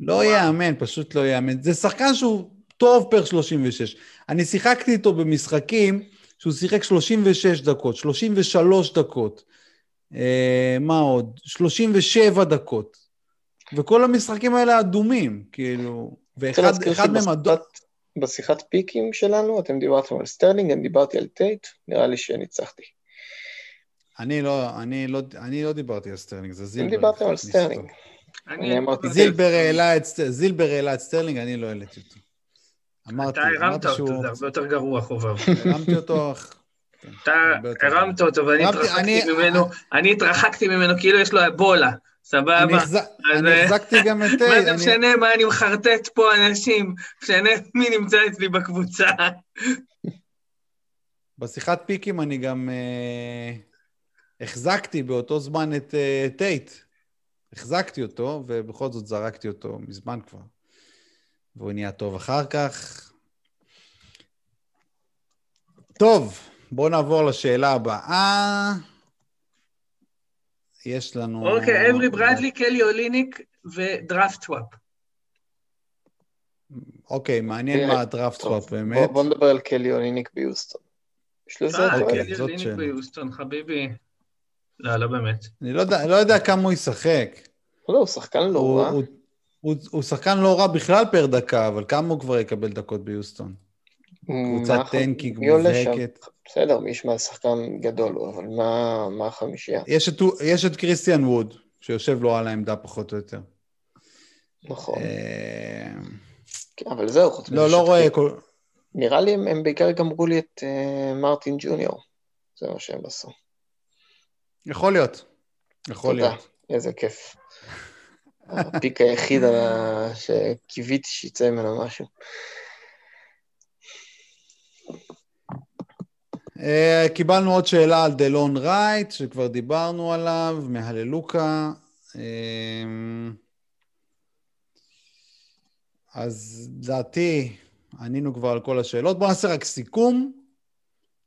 לא יאמן, פשוט לא יאמן. זה שחקן שהוא טוב per 36. אני שיחקתי איתו במשחקים שהוא שיחק 36 דקות, 33 דקות, אה, מה עוד? 37 דקות. וכל המשחקים האלה אדומים, כאילו, ואחד מהם אדום. בשיחת פיקים שלנו, אתם דיברתם על סטרלינג, אני דיברתי על טייט, נראה לי שניצחתי. אני לא, אני לא, אני לא דיברתי על סטרלינג, זה זילבר. אם דיברתם על סטרלינג. אני אמרתי... זילבר העלה את סטרלינג, אני לא העליתי אותו. אמרתי, אתה הרמת אותו, זה הרבה יותר גרוע, חובב. הרמתי אותו... אתה הרמת אותו ואני התרחקתי ממנו, אני התרחקתי ממנו כאילו יש לו אבולה, סבבה? אני אה, החזקתי גם את... מה זה משנה מה אני מחרטט פה אנשים, משנה מי נמצא אצלי בקבוצה. בשיחת פיקים אני גם אה, החזקתי באותו זמן את אה, טייט. החזקתי אותו, ובכל זאת זרקתי אותו מזמן כבר. והוא נהיה טוב אחר כך. טוב, בואו נעבור לשאלה הבאה. יש לנו... אוקיי, אברי ברדלי, קלי אוליניק ודראפט סוואפ. אוקיי, מעניין מה ה draft swap באמת. בוא נדבר על קלי אוליניק ביוסטון. יש לזה... אה, קלי אוליניק ביוסטון, חביבי. לא, לא באמת. אני לא יודע כמה הוא ישחק. לא, הוא שחקן לא רע. הוא, הוא שחקן לא רע בכלל per דקה, אבל כמה הוא כבר יקבל דקות ביוסטון? קבוצת tanking מובהקת. בסדר, מי ישמע שחקן גדול אבל מה, מה החמישייה? יש את, יש את קריסטיאן ווד, שיושב לו על העמדה פחות או יותר. נכון. אה, כן, אבל זהו, חוץ לא, לא רואה... כל... נראה לי הם, הם בעיקר גמרו לי את uh, מרטין ג'וניור, זה מה שהם עשו. יכול להיות, יכול תודה. להיות. איזה כיף. הפיק היחיד שקיוויתי שיצא ממנו משהו. Uh, קיבלנו עוד שאלה על דלון רייט, שכבר דיברנו עליו, מהללוקה. אה, אז לדעתי, ענינו כבר על כל השאלות. בואו נעשה רק סיכום,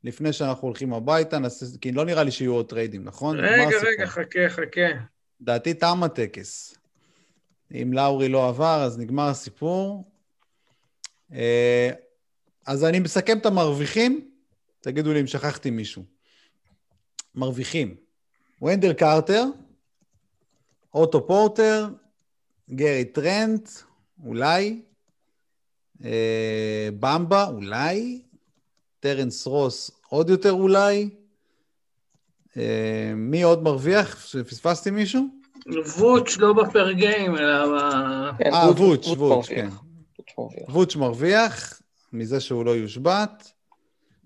לפני שאנחנו הולכים הביתה, נעשה, כי לא נראה לי שיהיו עוד טריידים, נכון? רגע, רגע, חכה, חכה. דעתי תם הטקס. אם לאורי לא עבר, אז נגמר הסיפור. אה, אז אני מסכם את המרוויחים, תגידו לי אם שכחתי מישהו. מרוויחים. ונדל קרטר, אוטו פורטר, גרי טרנט, אולי, אה, במבה, אולי, טרנס רוס, עוד יותר אולי. אה, מי עוד מרוויח? פספסתי מישהו? ווץ' לא בפר גיים, אלא. כן, אה, ווץ', ווץ', כן. ווץ' מרוויח מזה שהוא לא יושבת.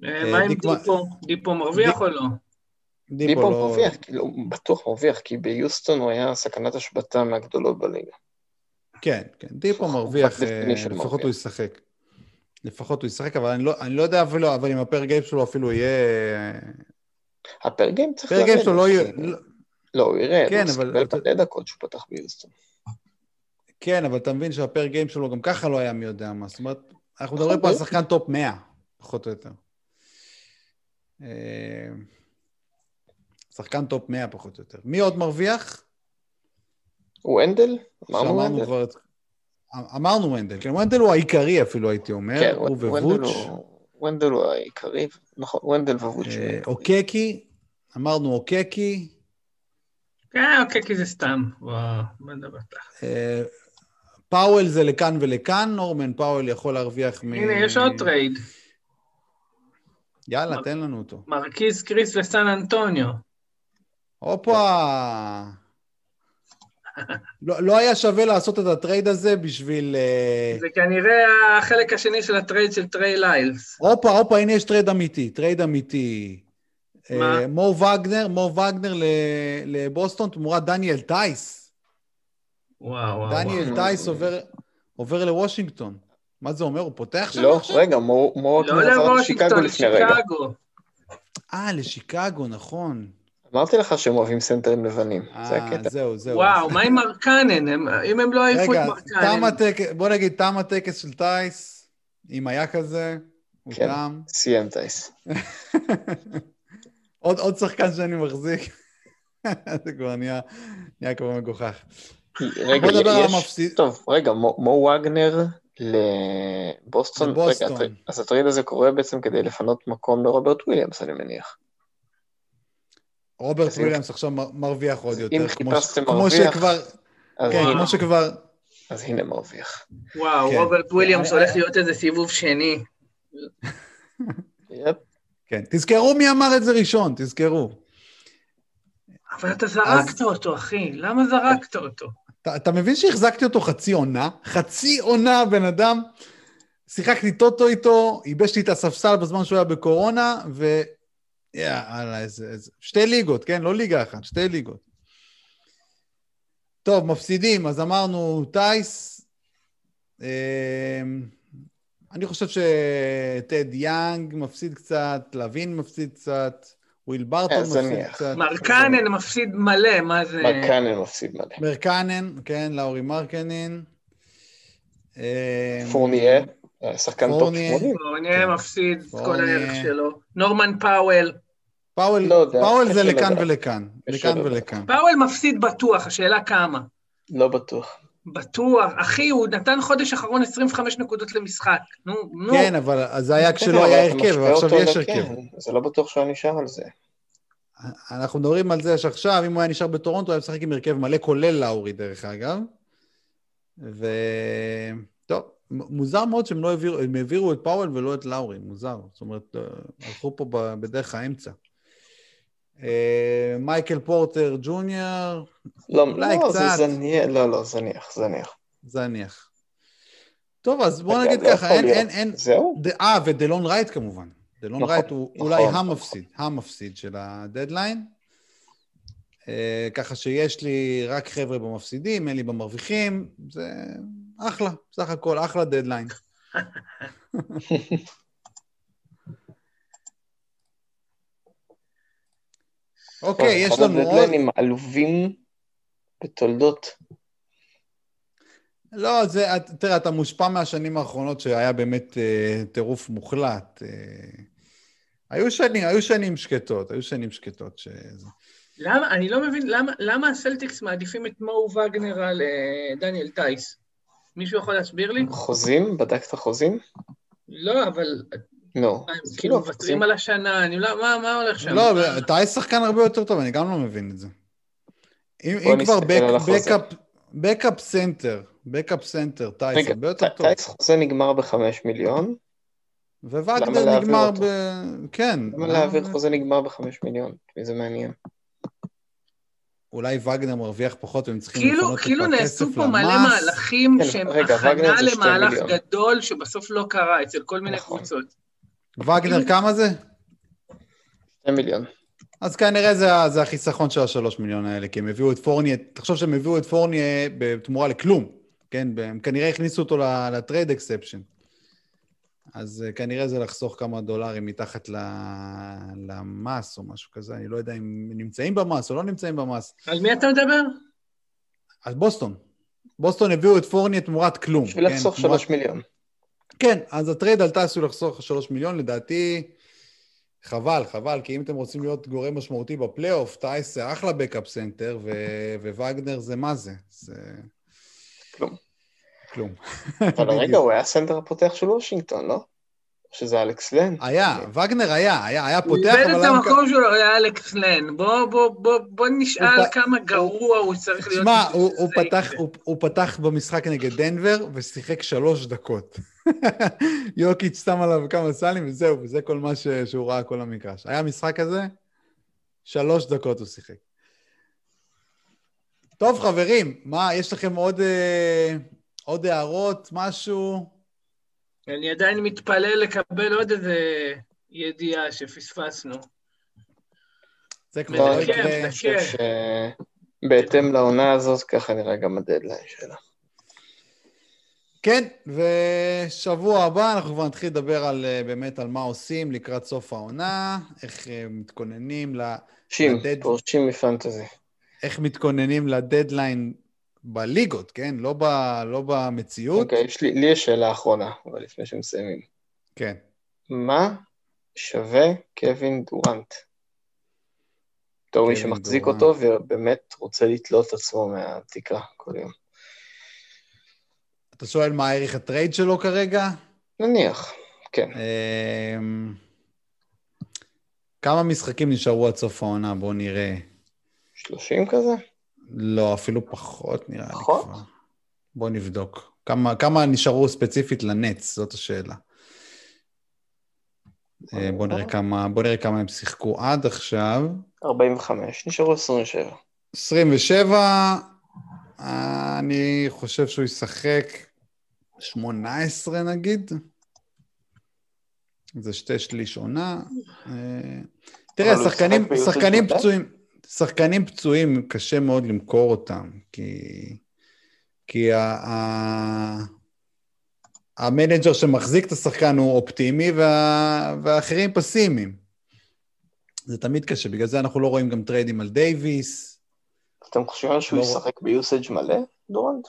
אה, מה עם דיפו? דיפו מרוויח או לא? דיפו לא- מרוויח, כאילו, בטוח מרוויח, כי ביוסטון הוא היה סכנת השבתה מהגדולות בליגה. כן, כן, דיפו מרוויח, לפחות הוא ישחק. לפחות הוא ישחק, אבל אני לא, אני לא יודע אפילו, אבל אם הפר גיים שלו אפילו יהיה... הפר גיים צריך. הפר גיים שלו לא יהיה... לא, הוא ירד, כן, הוא אבל... קיבל מלא דקות שהוא פתח ביוסטון. כן, אבל אתה מבין שהפר גיים שלו גם ככה לא היה מי יודע מה. זאת אומרת, אנחנו מדברים פה על שחקן top 100, פחות או יותר. אה, שחקן top 100 פחות או יותר. מי עוד מרוויח? ונדל? אמרנו ונדל. כבר... אמרנו ונדל, כן, ונדל הוא העיקרי אפילו, הייתי אומר, כן, הוא ווץ'. ונדל הוא העיקרי, נכון, ונדל ווץ'. אה, אוקיקי, אמרנו אוקיקי. כן, אוקיקי זה סתם, וואו, מה נדבר אה, פאוול זה לכאן ולכאן, נורמן פאוול יכול להרוויח מ... הנה, יש עוד trade. יאללה, תן לנו אותו. מרקיז קריס וסן אנטוניו. הופה. לא, לא היה שווה לעשות את ה trade הזה בשביל... אה, זה כנראה החלק השני של ה trade של טריי ליילס. הופה, הופה, הנה יש trade אמיתי, trade אמיתי. מה? אה, מו וגנר, מו וגנר לבוסטון תמורת דניאל טייס. וואו, וואו. דניאל טייס עובר, עובר לוושינגטון. מה זה אומר? הוא פותח שם לא, עכשיו? לא, רגע, מו וגנר לא עבר לשיקגו לפני רגע. אה, לשיקגו, נכון. אמרתי לך שהם אוהבים סנטרים לבנים, זה אה, הקטע. זהו, זהו. וואו, מה עם מרקנן? אם הם לא העיפו את מרקנן. רגע, בוא נגיד, תם הטקס של טייס, אם היה כזה, הוא כן, תם. סיים טייס. עוד, עוד שחקן שאני מחזיק, זה כבר נהיה, נהיה כבר מגוחך. רגע, יש... המפסיד... טוב, רגע, מו, מו וגנר לבוסטון. לבוסטון. רגע, אז ה trade הזה קורה בעצם כדי לפנות מקום לרוברט וויליאמס, אני מניח. רוברט וויליאמס עכשיו מרוויח עוד יותר. אם חיפשתם מרוויח. כן, כמו שכבר... אז הנה מרוויח. וואו, כן. רוברט וויליאמס הולך להיות איזה סיבוב שני. כן, תזכרו מי אמר את זה ראשון, תזכרו. אבל אתה זרקת אותו, אחי, למה זרקת אותו? אתה מבין שהחזקתי אותו חצי עונה? חצי עונה, בן אדם. שיחקתי טוטו איתו, ייבש לי את הספסל בזמן שהוא היה בקורונה, ו... יאללה, איזה, איזה... שתי ליגות, כן? לא ליגה אחת, שתי ליגות. טוב, מפסידים, אז אמרנו טייס. אמ, אני חושב שטד יאנג מפסיד קצת, לוין מפסיד קצת, וויל ברטון אה, מפסיד קצת. מרקנן מפסיד מלא, מה זה? מרקנן מפסיד מלא. מרקנן, כן, לאורי מרקנן. אמ, פורניה. שחקן top 80. פורניה מפסיד את כל הערך שלו. נורמן פאוול. פאוול, לא פאוול זה לכאן ולכאן, לכאן ולכאן. פאוול מפסיד בטוח, השאלה כמה. לא בטוח. בטוח. אחי, הוא נתן חודש אחרון 25 נקודות למשחק. נו, נו. כן, אבל זה היה כשלא היה הרכב, ועכשיו יש הרכב. זה לא בטוח שהוא נשאר על זה. אנחנו מדברים על זה שעכשיו, אם הוא היה נשאר בטורונטו, הוא היה משחק עם הרכב מלא, כולל לאורי, דרך אגב. ו... טוב, מוזר מאוד שהם לא העבירו, הם העבירו את פאוול ולא את לאורי, מוזר. זאת אומרת, אה, הלכו פה בדרך האמצע. אה, מייקל פורטר ג'וניור, לא, אולי לא, קצת. זה זניח, לא, לא, זניח, זניח. זניח. טוב, אז בוא נגיד ככה, אין, אין, אין... זהו? אה, ודלון רייט כמובן. דלון נכון, רייט הוא נכון, אולי נכון. המפסיד, המפסיד של הדדליין. אה, ככה שיש לי רק חבר'ה במפסידים, אין לי במרוויחים, זה אחלה, בסך הכל, אחלה דדליין. אוקיי, יש לנו עוד... הדדליינים עלובים בתולדות. לא, זה, תראה, אתה מושפע מהשנים האחרונות שהיה באמת אה, טירוף מוחלט. אה, היו שנים, היו שנים שקטות, היו שנים שקטות. ש... למה, אני לא מבין, למה, למה הסלטיקס מעדיפים את מו וגנר על אה, דניאל טייס? מישהו יכול להסביר לי? חוזים? בדקת חוזים? לא, אבל... לא. כאילו מוותרים על השנה, אני לא... מה הולך שם? לא, אתה שחקן הרבה יותר טוב, אני גם לא מבין את זה. אם כבר backup center, backup center, טייס הרבה יותר טוב. טייס חוזה נגמר בחמש מיליון. וגנר נגמר ב... כן. למה להעביר חוזה נגמר בחמש מיליון? זה מעניין. אולי וגנר מרוויח פחות והם צריכים כאילו, לפנות כאילו את הכסף למס. כאילו נעשו פה מלא מהלכים כן, שהם רגע, הכנה למהלך גדול שבסוף לא קרה אצל כל מיני נכון. קבוצות. וגנר כמה זה? שתי מיליון. אז כנראה זה, זה החיסכון של השלוש מיליון האלה, כי הם הביאו את פורניה, תחשוב שהם הביאו את פורניה בתמורה לכלום, כן? הם כנראה הכניסו אותו ל trade exception. אז אה, כנראה זה לחסוך כמה דולרים מתחת למס או משהו כזה, אני לא יודע אם נמצאים במס או לא נמצאים במס. על מי אתה מדבר? על בוסטון. בוסטון הביאו את פורניה תמורת כלום. בשביל כן, לחסוך שלוש תמורת... מיליון. כן, אז ה trade הזה עשוי לחסוך שלוש מיליון, לדעתי חבל, חבל, כי אם אתם רוצים להיות גורם משמעותי בפלייאוף, טייס זה אחלה backup center, ווגנר זה מה זה? זה... כלום. כלום. אבל רגע, הוא היה הסנטר הפותח של וושינגטון, לא? שזה אלכס לן. היה, וגנר היה, היה, היה פותח, אבל... הוא איבד את המקום שלו, היה אלכס לן. בוא, בוא, בוא, בוא נשאל כמה גרוע הוא צריך להיות. שמע, הוא פתח במשחק נגד דנבר ושיחק שלוש דקות. יוקיץ' שם עליו כמה סלים וזהו, וזה כל מה שהוא ראה כל המגרש. היה משחק כזה, שלוש דקות הוא שיחק. טוב, חברים, מה, יש לכם עוד... אה, עוד הערות, משהו? אני עדיין מתפלל לקבל עוד איזה ידיעה שפספסנו. זה כבר יקרה. בהתאם לעונה הזאת, ככה נראה גם הדדליין שלה. כן, ושבוע הבא אנחנו כבר נתחיל לדבר על, אה, באמת על מה עושים לקראת סוף העונה, איך אה, מתכוננים ל... פורשים, פורשים מפנטזי. איך מתכוננים לדדליין בליגות, כן? לא, ב, לא במציאות. אוקיי, okay, לי, לי יש שאלה אחרונה, אבל לפני שמסיימים. כן. מה שווה קווין דורנט? בתור מי שמחזיק דורנט. אותו ובאמת רוצה לתלות את עצמו מהתקרה כל יום. אתה שואל מה הערך הטרייד שלו כרגע? נניח, כן. אמ, כמה משחקים נשארו עד סוף העונה? בואו נראה. 30 כזה? לא, אפילו פחות נראה לי כבר. פחות? בוא נבדוק. כמה, כמה נשארו ספציפית לנץ, זאת השאלה. אה, בוא נראה כמה, בוא נראה כמה הם שיחקו עד עכשיו. 45, נשארו 27. 27, אני חושב שהוא ישחק 18 נגיד. זה שתי שליש עונה. אה, תראה, שחקנים, שחקנים פצועים, שחקנים פצועים, קשה מאוד למכור אותם, כי, כי ה, ה, ה-manager שמחזיק את השחקן הוא אופטימי וה, והאחרים פסימיים. זה תמיד קשה, בגלל זה אנחנו לא רואים גם טריידים על דייוויס. אתם חושבים שהוא לא... ישחק ב-usage מלא, דורנט?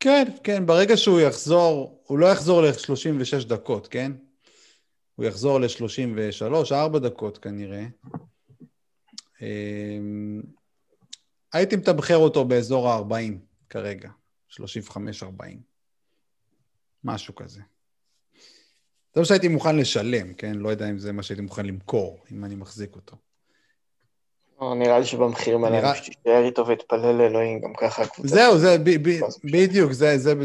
כן, כן, ברגע שהוא יחזור, הוא לא יחזור ל-36 דקות, כן? הוא יחזור ל-33, 4 דקות כנראה. אמ, הייתי מתמחר אותו באזור ה-40 כרגע, 35-40, משהו כזה. זה מה שהייתי מוכן לשלם, כן? לא יודע אם זה מה שהייתי מוכן למכור, אם אני מחזיק אותו. לא, נראה לי שבמחירים האלה אני תישאר איתו ויתפלל לאלוהים, גם ככה הקבוצה... זהו, זה בדיוק,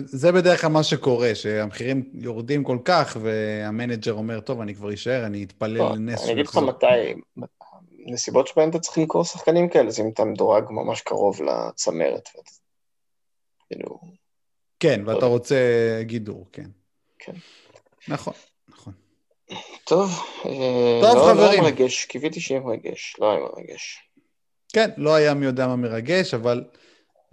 זה בדרך כלל מה שקורה, שהמחירים יורדים כל כך, והמנג'ר אומר, טוב, אני כבר אשאר, אני אתפלל לא, לנס. אני אגיד לך מתי, נסיבות שבהן אתה צריך למכור שחקנים כאלה, זה אם אתה מדורג ממש קרוב לצמרת. כאילו... כן, ואתה רוצה גידור, כן. כן. נכון, נכון. טוב, אה, טוב לא, חברים. לא מרגש, קיוויתי שיהיה מרגש, לא היה מרגש. כן, לא היה מי יודע מה מרגש, אבל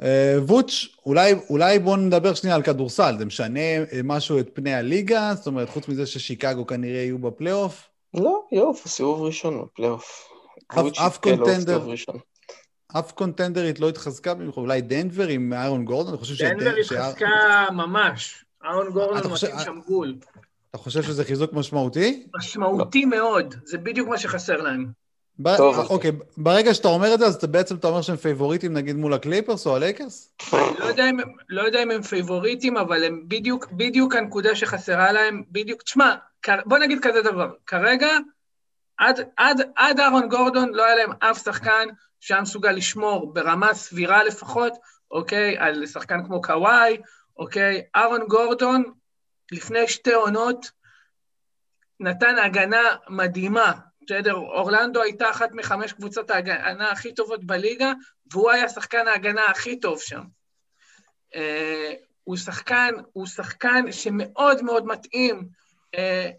אה, ווץ', אולי, אולי בואו נדבר שנייה על כדורסל, זה משנה משהו את פני הליגה? זאת אומרת, חוץ מזה ששיקגו כנראה יהיו בפלייאוף? לא, יופי, סיבוב ראשון בפלייאוף. אף קונטנדר, אף קונטנדרית לא התחזקה במיוחד, אולי דנבר עם איירון גורדון? אני חושב דנבר התחזקה ממש, איירון גורדון מתאים שם גול. אתה חושב שזה חיזוק משמעותי? משמעותי מאוד, זה בדיוק מה שחסר להם. ב... טוב. אוקיי, ברגע שאתה אומר את זה, אז אתה בעצם אתה אומר שהם פייבוריטים נגיד מול הקליפרס או הלייקרס? לא יודע, אם, לא יודע אם הם פייבוריטים, אבל הם בדיוק, בדיוק הנקודה שחסרה להם, בדיוק, תשמע, בוא נגיד כזה דבר, כרגע, עד, עד, עד אהרון גורדון לא היה להם אף שחקן שהיה מסוגל לשמור ברמה סבירה לפחות, אוקיי, על שחקן כמו קוואי, אוקיי, אהרון גורדון, לפני שתי עונות, נתן הגנה מדהימה בסדר, אורלנדו הייתה אחת מחמש קבוצות ההגנה הכי טובות בליגה, והוא היה שחקן ההגנה הכי טוב שם. Uh, הוא שחקן, הוא שחקן שמאוד מאוד מתאים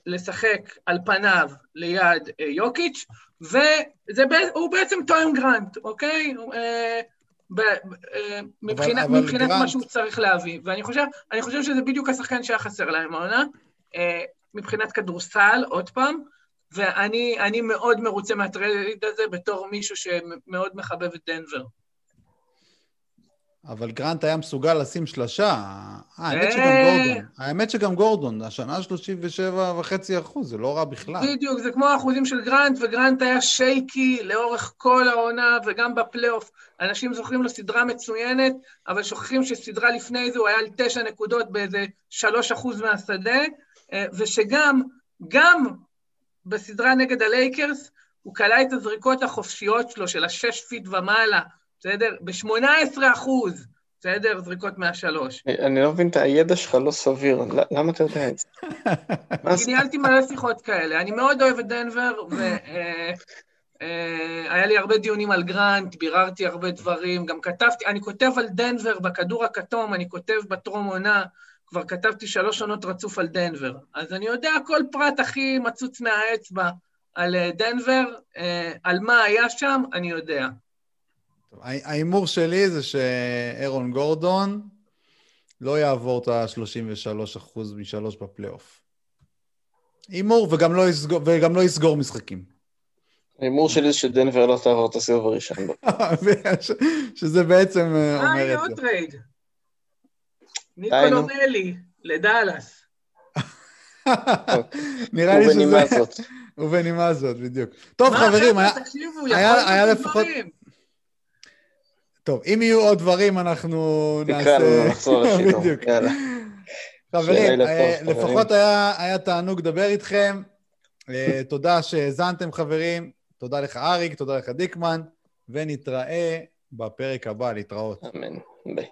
לשחק על פניו ליד uh, יוקיץ', והוא בעצם טועם גרנט, אוקיי? ב, uh, מבחינת, אבל, אבל מבחינת גרנט... מה שהוא צריך להביא. ואני חושב, חושב שזה בדיוק השחקן שהיה חסר להם העונה. מבחינת כדורסל, עוד פעם, ואני מאוד מרוצה מה-trade הזה בתור מישהו שמאוד מחבב את דנבר. אבל גרנט היה מסוגל לשים שלושה. אה, האמת שגם אה. גורדון. האמת שגם גורדון, השנה 37 וחצי אחוז, זה לא רע בכלל. בדיוק, זה כמו האחוזים של גרנט, וגרנט היה shaky לאורך כל העונה, וגם בפלייאוף. אנשים זוכרים לו סדרה מצוינת, אבל שוכחים שסדרה לפני זה הוא היה על תשע נקודות באיזה שלוש אחוז מהשדה, אה, ושגם, גם בסדרה נגד הלייקרס, הוא קלע את הזריקות החופשיות שלו, של השש feet ומעלה, בסדר? ב-18 אחוז, בסדר? זריקות מהשלוש. אני לא מבין, הידע שלך לא סביר, למה אתה יודע את זה? ניהלתי מלא שיחות כאלה. אני מאוד אוהב את דנבר, והיה אה, אה, לי הרבה דיונים על גרנט, ביררתי הרבה דברים, גם כתבתי, אני כותב על דנבר בכדור הכתום, אני כותב בטרום עונה, כבר כתבתי שלוש עונות רצוף על דנבר, אז אני יודע כל פרט הכי מצוץ מהאצבע על אה, דנבר, על מה היה שם, אני יודע. ההימור שלי זה שאירון גורדון לא יעבור את ה-33% משלוש בפלייאוף. הימור, וגם לא יסגור, וגם לא יסגור משחקים. ההימור שלי זה שדנבר לא תעבור את הסיבוב הראשון. שזה בעצם אה, אומר את זה. אה, הנה עוד trade. ניקולו מלי, לדאלאס. נראה לי שזה... ובנימה זאת. ובנימה זאת, בדיוק. טוב, חברים, היה לפחות... טוב, אם יהיו עוד דברים, אנחנו נעשה... תקראנו, נחזור לשידור, יאללה. חברים, אה, לפחות היה תענוג לדבר איתכם. אה, תודה שהאזנתם, חברים. תודה לך, אריק, תודה לך, דיקמן, ונתראה בפרק הבא, להתראות. אמן. ביי.